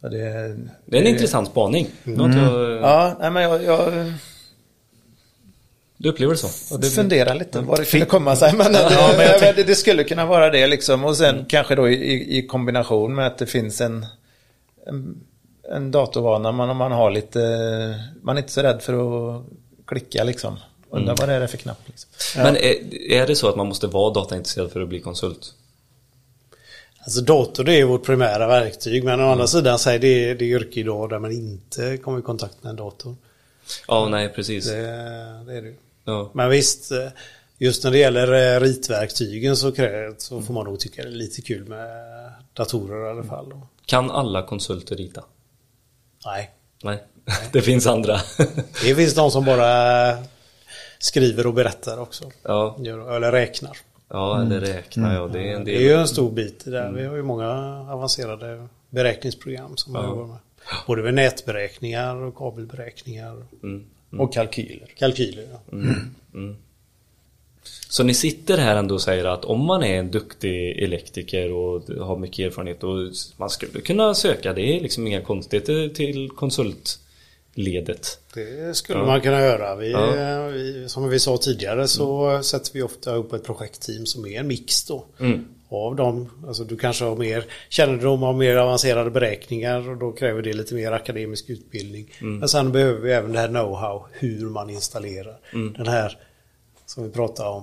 Speaker 5: Så det,
Speaker 2: Det är en intressant spaning. Något jag,
Speaker 5: Ja, nej, men jag, jag
Speaker 2: Du upplever det så?
Speaker 5: och funderar lite vad det kunde komma sig. Men, det,
Speaker 1: Ja, men jag tänk-
Speaker 5: det, det skulle kunna vara det liksom. Och sen kanske då i, i kombination med att det finns en, en, en datorvana. Man, man har lite, man är inte så rädd för att klicka liksom. Undrar vad det är för knapp. Liksom.
Speaker 2: Men är, är det så att man måste vara dataintresserad för att bli konsult?
Speaker 4: Alltså dator det är vårt primära verktyg men å andra sidan säger det är det yrke idag där man inte kommer i kontakt med en dator.
Speaker 2: Ja, nej precis.
Speaker 4: Det, det är det.
Speaker 2: Ja.
Speaker 4: Men visst, eh, just när det gäller eh, ritverktygen så, så får man nog tycka det är lite kul med datorer i alla fall. då.
Speaker 2: Kan alla konsulter rita?
Speaker 4: Nej,
Speaker 2: Nej, det finns andra.
Speaker 4: det finns de som bara skriver och berättar också.
Speaker 2: ja,
Speaker 4: Eller räknar.
Speaker 2: ja, eller räkna ja. Det är en
Speaker 4: Det är
Speaker 2: del.
Speaker 4: ju en stor bit i det. Vi har ju många avancerade beräkningsprogram som man jobbar med. Både med nätberäkningar och kabelberäkningar.
Speaker 2: Mm.
Speaker 5: Och kalkyler.
Speaker 4: Kalkyler. Ja.
Speaker 2: Så ni sitter här ändå och säger att om man är en duktig elektriker och har mycket erfarenhet och man skulle kunna söka, det är liksom inga konstigheter till konsultledet.
Speaker 4: Det skulle
Speaker 2: Ja.
Speaker 4: man kunna göra. Vi,
Speaker 2: Ja.
Speaker 4: vi, som vi sa tidigare så sätter vi ofta upp ett projektteam som är en mix då.
Speaker 2: Mm.
Speaker 4: Av dem. Alltså du kanske har mer kännedom om mer avancerade beräkningar och då kräver det lite mer akademisk utbildning. Men sen behöver vi även det här know-how hur man installerar. Den här som vi pratade om.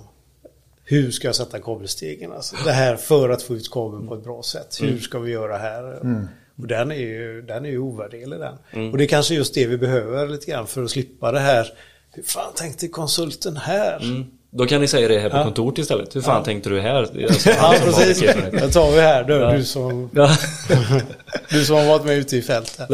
Speaker 4: Hur ska jag sätta kabelstegen? Alltså det här för att få ut kabeln på ett bra sätt. Hur ska vi göra här? Och den är ju, den är ju ovärderlig den. Och det är kanske just det vi behöver lite grann för att slippa det här. Hur fan tänkte konsulten här?
Speaker 2: Då kan ni säga det här på
Speaker 4: Ja.
Speaker 2: kontoret istället. Hur fan tänkte du här? Alltså,
Speaker 4: Ja, precis. Det tar vi här du,
Speaker 2: Ja.
Speaker 4: du, som,
Speaker 2: Ja.
Speaker 4: du som har varit med ute i fältet.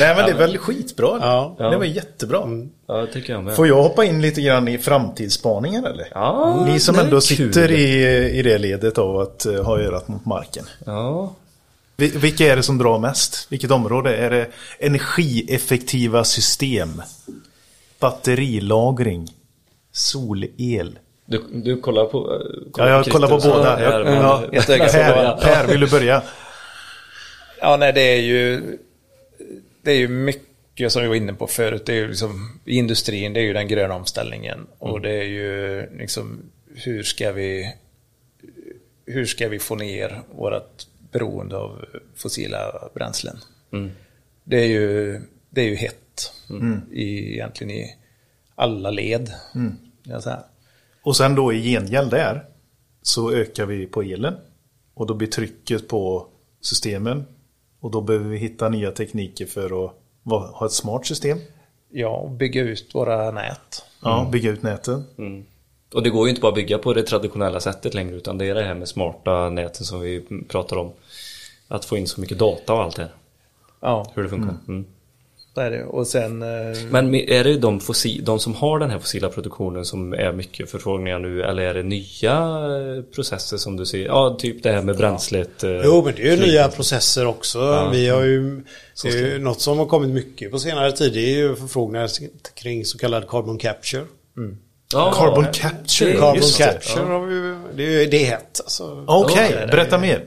Speaker 1: Nej men det är väl skitbra.
Speaker 4: Ja.
Speaker 1: Det var jättebra.
Speaker 2: ja, det tycker jag med.
Speaker 1: Får jag hoppa in lite grann i framtidsspaningen eller?
Speaker 2: Ja,
Speaker 1: Ni som ändå
Speaker 2: kul.
Speaker 1: sitter i, i det ledet av att eh, ha örat mot marken.
Speaker 2: Ja.
Speaker 1: Vi- Vilka är det som drar mest? Vilket område? Är det energieffektiva system? Batterilagring? Solel?
Speaker 2: Du, du kollar på... eh,
Speaker 1: Ja, jag kollar på båda.
Speaker 2: här,
Speaker 1: Ja, per, vill du börja?
Speaker 5: Ja, nej, det är ju... Det är ju mycket som vi var inne på förut. Det är ju liksom, I industrin, det är ju den gröna omställningen. Och det är ju liksom, hur ska vi... Hur ska vi få ner vårt beroende av fossila bränslen? Det är ju, det är ju hett. I, egentligen i alla led. Jag säga.
Speaker 1: Och sen då i gengäld där så ökar vi på elen. Och då blir trycket på systemen. Och då behöver vi hitta nya tekniker för att ha ett smart system.
Speaker 5: Ja, och bygga ut våra nät.
Speaker 1: Ja, bygga ut näten.
Speaker 2: Och det går ju inte bara att bygga på det traditionella sättet längre utan det är det här med smarta näten som vi pratar om. Att få in så mycket data och allt det här.
Speaker 5: Ja,
Speaker 2: Hur det funkar. Mm.
Speaker 5: Så är det. Och sen... eh,
Speaker 2: Men är det de, fossil, de som har den här fossila produktionen som är mycket förfrågningar nu eller är det nya eh, processer som du ser? Ja, typ det här med bränslet. eh,
Speaker 4: Jo, men det är ju nya processer också. Vi har ju, det är ju något som har kommit mycket på senare tid. Det är ju förfrågningar kring så kallad carbon capture.
Speaker 2: Ja,
Speaker 1: Carbon capture.
Speaker 4: Carbon
Speaker 1: just det.
Speaker 4: capture har vi det är ju det hett alltså.
Speaker 1: Okej,
Speaker 2: Okej.
Speaker 1: berätta mer.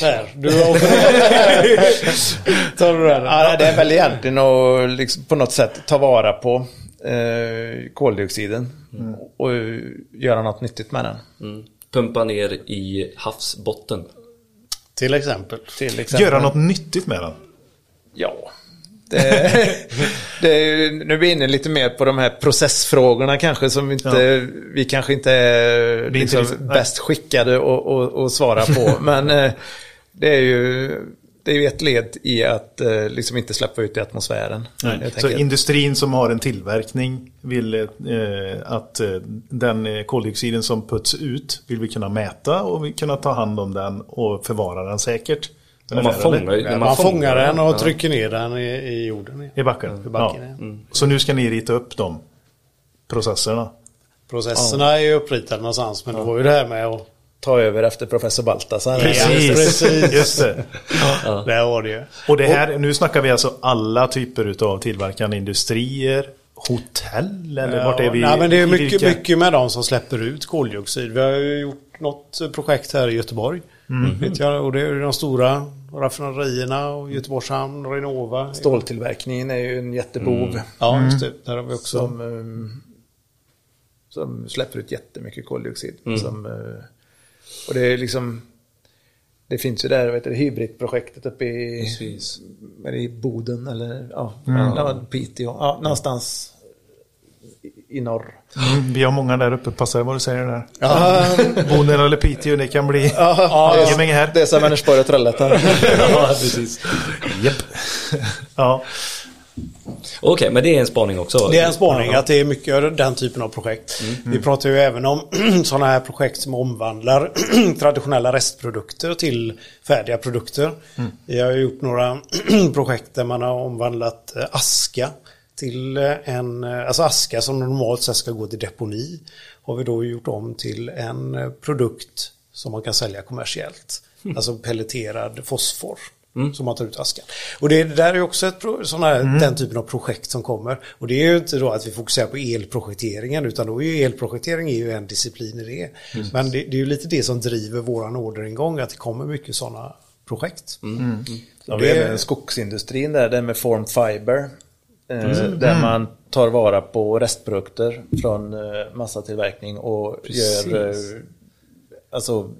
Speaker 4: Där, du har Tar du den?
Speaker 5: Ja, det är väl egentligen att liksom på något sätt ta vara på eh, koldioxiden och eh, göra något nyttigt med den.
Speaker 2: Mm. Pumpa ner i havsbotten.
Speaker 4: Till exempel.
Speaker 5: Till exempel.
Speaker 1: Göra något nyttigt med den.
Speaker 5: Ja. Det, det är, nu är vi inne lite mer på de här processfrågorna kanske som inte, vi kanske inte är liksom bäst skickade att- svara på. Men eh, det är ju det är ju ett led i att eh, liksom inte släppa ut i atmosfären.
Speaker 1: Så industrin som har en tillverkning vill eh, att eh, den koldioxiden som puts ut vill vi kunna mäta och vi kunna ta hand om den och förvara den säkert.
Speaker 2: Och man fångar, när
Speaker 4: Man, fångar den och
Speaker 2: ja.
Speaker 4: trycker ner den i, i jorden.
Speaker 1: I backen.
Speaker 4: I backen
Speaker 1: ja.
Speaker 4: ja.
Speaker 1: Så nu ska ni rita upp de processerna.
Speaker 4: Processerna är ju uppritade någonstans men det var ju det här med att...
Speaker 5: Ta över efter professor Baltasar.
Speaker 1: Precis,
Speaker 4: precis.
Speaker 1: just det.
Speaker 4: Där var det ju.
Speaker 1: Och det här, nu snackar vi alltså alla typer av tillverkande industrier, hotell eller vart är vi?
Speaker 4: Nej, men det är mycket,
Speaker 1: vilka-
Speaker 4: mycket med de som släpper ut koldioxid. Vi har ju gjort något projekt här i Göteborg. Vet jag, och det är de stora raffinaderierna och Göteborgs hamn, Renova.
Speaker 5: Ståltillverkningen är ju en jättebov.
Speaker 4: Ja, just det. Där har vi också.
Speaker 5: Som, ehm, som släpper ut jättemycket koldioxid. Som, eh, och det är liksom det finns ju där, vet du, hybridprojektet uppe i,
Speaker 2: Precis.
Speaker 5: är det i Boden eller ja, ja, Piteå. Ja, någonstans i, i norr.
Speaker 1: Mm, vi har många där uppe, passa vad du säger där.
Speaker 4: Ja,
Speaker 1: Boden eller Piteå, det kan bli
Speaker 5: Ja,
Speaker 1: här.
Speaker 5: det är som Vänersborg och Trollhättan.
Speaker 2: ja, precis.
Speaker 1: Japp. ja.
Speaker 2: Okej, men det är en spaning också.
Speaker 4: det är en spaning att det är mycket den typen av projekt. Vi pratar ju även om sådana här projekt som omvandlar traditionella restprodukter till färdiga produkter. Vi har gjort några projekt där man har omvandlat eh, aska till eh, en, eh, alltså aska som normalt sett ska gå till deponi. Har vi då gjort om till en eh, produkt som man kan sälja kommersiellt. Alltså pelleterad fosfor. Som man tar ut askan. Och det, det där är också ett, pro- sån här, den typen av projekt som kommer. Och det är ju inte då att vi fokuserar på elprojekteringen utan då är ju elprojektering är ju en disciplin i det. Men det, det är ju lite det som driver våran orderingång att det kommer mycket sådana projekt.
Speaker 5: Ja, vi är med skogsindustrin där, det med form fiber. Eh, Där man tar vara på restprodukter från eh, massatillverkning och gör eh, alltså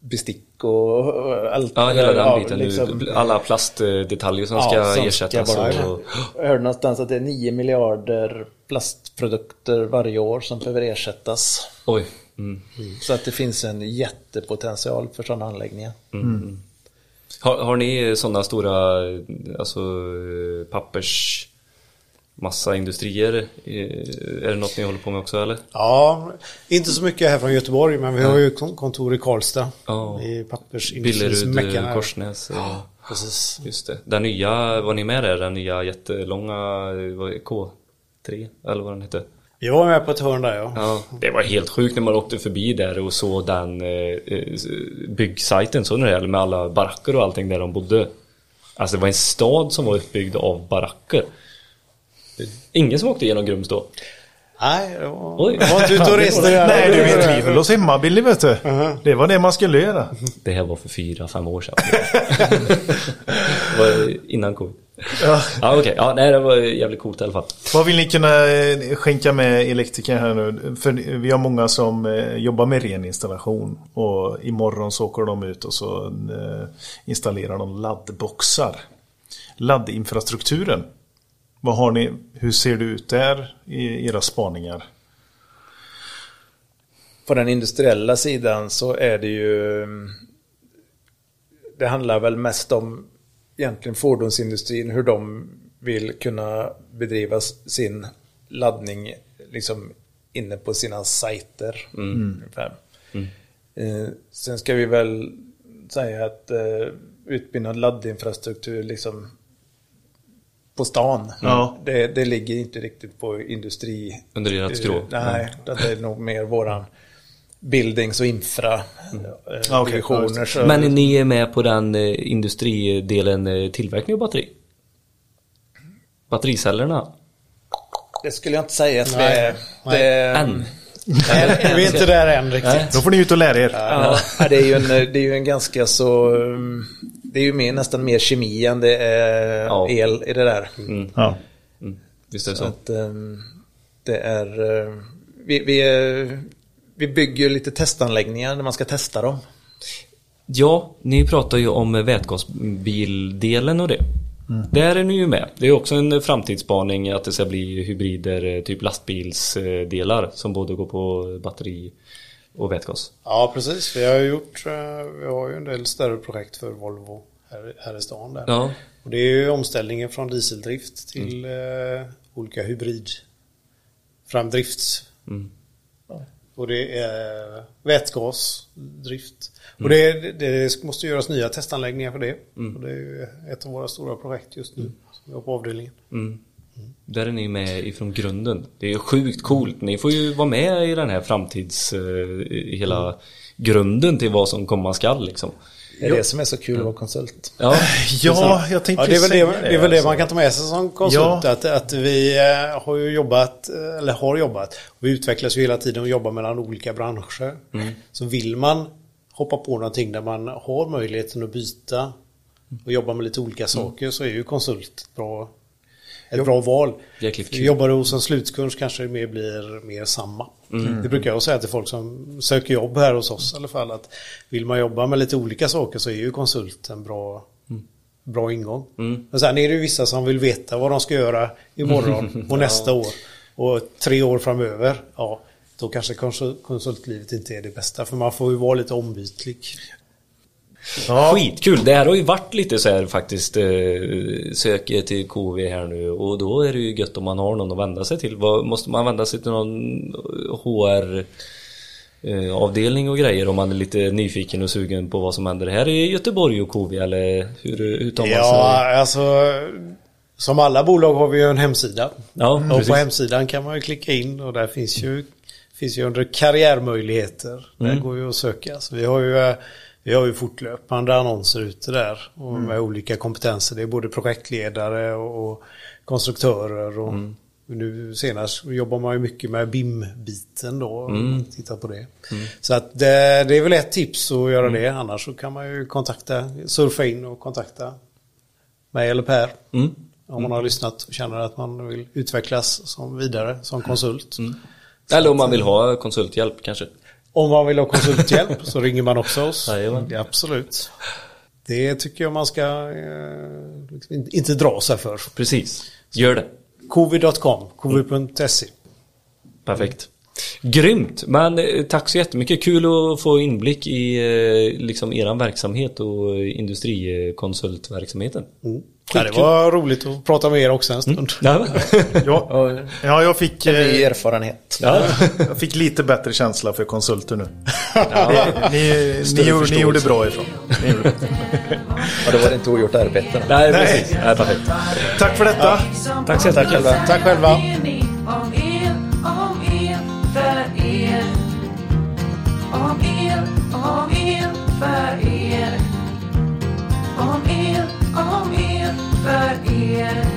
Speaker 5: bestick och, allt.
Speaker 2: Ja, hela den
Speaker 5: ja,
Speaker 2: biten.
Speaker 5: liksom-
Speaker 2: nu. Alla plastdetaljer som
Speaker 5: Ja,
Speaker 2: ska
Speaker 5: som
Speaker 2: ersättas.
Speaker 5: ska bara-
Speaker 2: och,
Speaker 5: Jag hörde någonstans att det är 9 miljarder plastprodukter varje år som behöver ersättas.
Speaker 2: oj. Mm.
Speaker 5: Så att det finns en jättepotential för sådana anläggningar.
Speaker 2: Har, har ni sådana stora alltså, pappers massaindustrier? Eh, Är det något ni håller på med också eller?
Speaker 4: Ja, inte så mycket här från Göteborg, men vi har ju kon- kontor i Karlstad.
Speaker 2: Ja.
Speaker 4: I pappersindustrins
Speaker 2: Billerud, eh. Korsnäs? eh,
Speaker 4: Precis.
Speaker 2: Just det. Den nya, var ni med där? Den nya jättelånga eh, vad är- K3? Eller vad den hette?
Speaker 4: Vi var med på ett hörn där ja.
Speaker 2: Ja, det var helt sjukt när man åkte förbi där och såg den byggsajten, så när det med alla baracker och allting där de bodde. Alltså det var en stad som var uppbyggd av baracker. Ingen som åkte igenom Grums då.
Speaker 4: Nej, det var, inte ute och reste.
Speaker 6: Nej, du vet, vi höll oss hemma Billy vet du. Det var det man skulle göra.
Speaker 2: Det här var för fyra, fem år sedan. det var innan covid.
Speaker 6: Ja.
Speaker 2: Ja okej, ja, nej det var jävligt coolt i alla fall.
Speaker 6: Vad vill ni kunna eh, skänka med elektriker här nu? För vi har många som eh, jobbar med ren installation. Och imorgon så åker de ut och så eh, installerar de laddboxar. Laddinfrastrukturen. Vad har ni, hur ser det ut där i era spaningar?
Speaker 5: På den industriella sidan så är det ju... mm, Det handlar väl mest om egentligen fordonsindustrin, hur de vill kunna bedriva sin laddning liksom inne på sina sajter. ungefär. Eh, sen ska vi väl säga att eh, utbyggnad laddinfrastruktur liksom på stan.
Speaker 6: Ja.
Speaker 5: Det, det ligger inte riktigt på industri...
Speaker 2: Under ert skrå.
Speaker 5: Eh, Nej, det är nog mer våran buildings och infra eh,
Speaker 6: Ja, okej.
Speaker 5: divisioner. så-
Speaker 2: Men ni är med på den eh, industridelen eh, tillverkning av batteri? Battericellerna?
Speaker 5: Det skulle jag inte säga att vi
Speaker 4: Nej,
Speaker 5: är.
Speaker 4: nej.
Speaker 5: Det,
Speaker 2: Än?
Speaker 4: Vi är inte där än riktigt.
Speaker 6: Då får ni ut och lära er.
Speaker 5: Ja, det, är ju en, det är ju en ganska så... um, Det är ju mer, nästan mer kemi än det är
Speaker 2: Ja.
Speaker 5: el i det där.
Speaker 6: Ja.
Speaker 2: Mm. Visst är det
Speaker 5: Så
Speaker 2: så?
Speaker 5: att um, det är... uh, Vi, vi, är- vi bygger lite testanläggningar när man ska testa dem.
Speaker 2: Ja, ni pratar ju om vätgasbildelen och det. Där är ni ju med. Det är också en framtidsspaning att det ska bli hybrider, eh, typ lastbilsdelar som både går på batteri och vätgas.
Speaker 4: Ja, precis. Vi har gjort, eh, vi har ju en del större projekt för Volvo här, här i stan där.
Speaker 2: Ja,
Speaker 4: Och det är ju omställningen från dieseldrift till eh, olika hybrid framdrifts.
Speaker 2: Mm.
Speaker 4: Och det är vätgasdrift. Och det, det måste göras nya testanläggningar för det. Och det är ju ett av våra stora projekt just nu. Som vi har på avdelningen.
Speaker 2: Mm. Där är ni med ifrån grunden. Det är ju sjukt coolt. Ni får ju vara med i den här framtids... eh, hela grunden till vad som komma skall liksom.
Speaker 5: Det är det som är så kul att vara konsult.
Speaker 2: Ja,
Speaker 6: Ja, jag tänkte
Speaker 4: Ja, det är väl det, det, är väl det man kan ta med sig som konsult.
Speaker 6: Ja.
Speaker 4: Att, att vi eh, har ju jobbat, eh, eller har jobbat. Och vi utvecklas ju hela tiden och jobbar mellan olika branscher. Så vill man hoppa på någonting där man har möjligheten att byta och jobba med lite olika saker så är ju konsult bra, ett bra val. Jobbar du hos en slutkund så kanske det mer blir mer samma. Det brukar jag säga till folk som söker jobb här hos oss i alla fall. Att vill man jobba med lite olika saker så är ju konsult en bra, bra ingång. Men sen är det ju vissa som vill veta vad de ska göra imorgon och nästa år. Och tre år framöver. Ja, då kanske konsul- konsultlivet inte är det bästa. För man får ju vara lite ombytlig.
Speaker 6: Ja,
Speaker 2: Skitkul! Det här har ju varit lite så här faktiskt eh, Söker till KV här nu och då är det ju gött om man har någon att vända sig till. Vad, måste man vända sig till någon HR eh, avdelning och grejer om man är lite nyfiken och sugen på vad som händer här i Göteborg och KV eller hur, hur tar man sig?
Speaker 4: Ja, alltså som alla bolag har vi ju en hemsida.
Speaker 2: Ja,
Speaker 4: Och
Speaker 2: precis.
Speaker 4: på hemsidan kan man ju klicka in och där finns ju, finns ju under karriärmöjligheter. Där
Speaker 2: Mm.
Speaker 4: går ju att söka. Så vi har ju, eh, vi har ju fortlöpande annonser ute där och
Speaker 2: Mm.
Speaker 4: med olika kompetenser. Det är både projektledare och, konstruktörer. Och
Speaker 2: Mm.
Speaker 4: Nu senast jobbar man ju mycket med BIM-biten då.
Speaker 2: Mm.
Speaker 4: Titta på det. Så att det, det är väl ett tips att göra det. Annars så kan man ju kontakta, surfa in och kontakta mig eller Per.
Speaker 2: Mm.
Speaker 4: Om man har lyssnat och känner att man vill utvecklas som vidare som konsult.
Speaker 2: Eller om man vill ha konsulthjälp kanske.
Speaker 4: Om man vill ha konsulthjälp så ringer man också oss. Ja, absolut. Det tycker jag man ska eh, liksom inte- dra sig för.
Speaker 2: Precis, gör det.
Speaker 4: Covid.com, covid.se.
Speaker 2: Perfekt. Grymt, men eh, tack så jättemycket. Kul att få inblick i eh, liksom eran verksamhet och industrikonsultverksamheten.
Speaker 4: Ja, det var roligt att prata med er också en stund.
Speaker 2: Ja.
Speaker 6: Ja, ja jag, fick,
Speaker 5: Ny
Speaker 6: eh,
Speaker 5: erfarenhet.
Speaker 2: Ja.
Speaker 6: jag fick lite bättre känsla för konsulter nu. Ni, ni, ni, gjorde- ni gjorde bra ifrån. Ni gjorde bra.
Speaker 5: Och då var det inte ogjort arbete.
Speaker 2: Nej, precis. Nej, perfekt.
Speaker 6: Tack för detta.
Speaker 2: Tack så jättemycket.
Speaker 4: Tack själva.
Speaker 3: Om er, om er, för er. Om er, om er,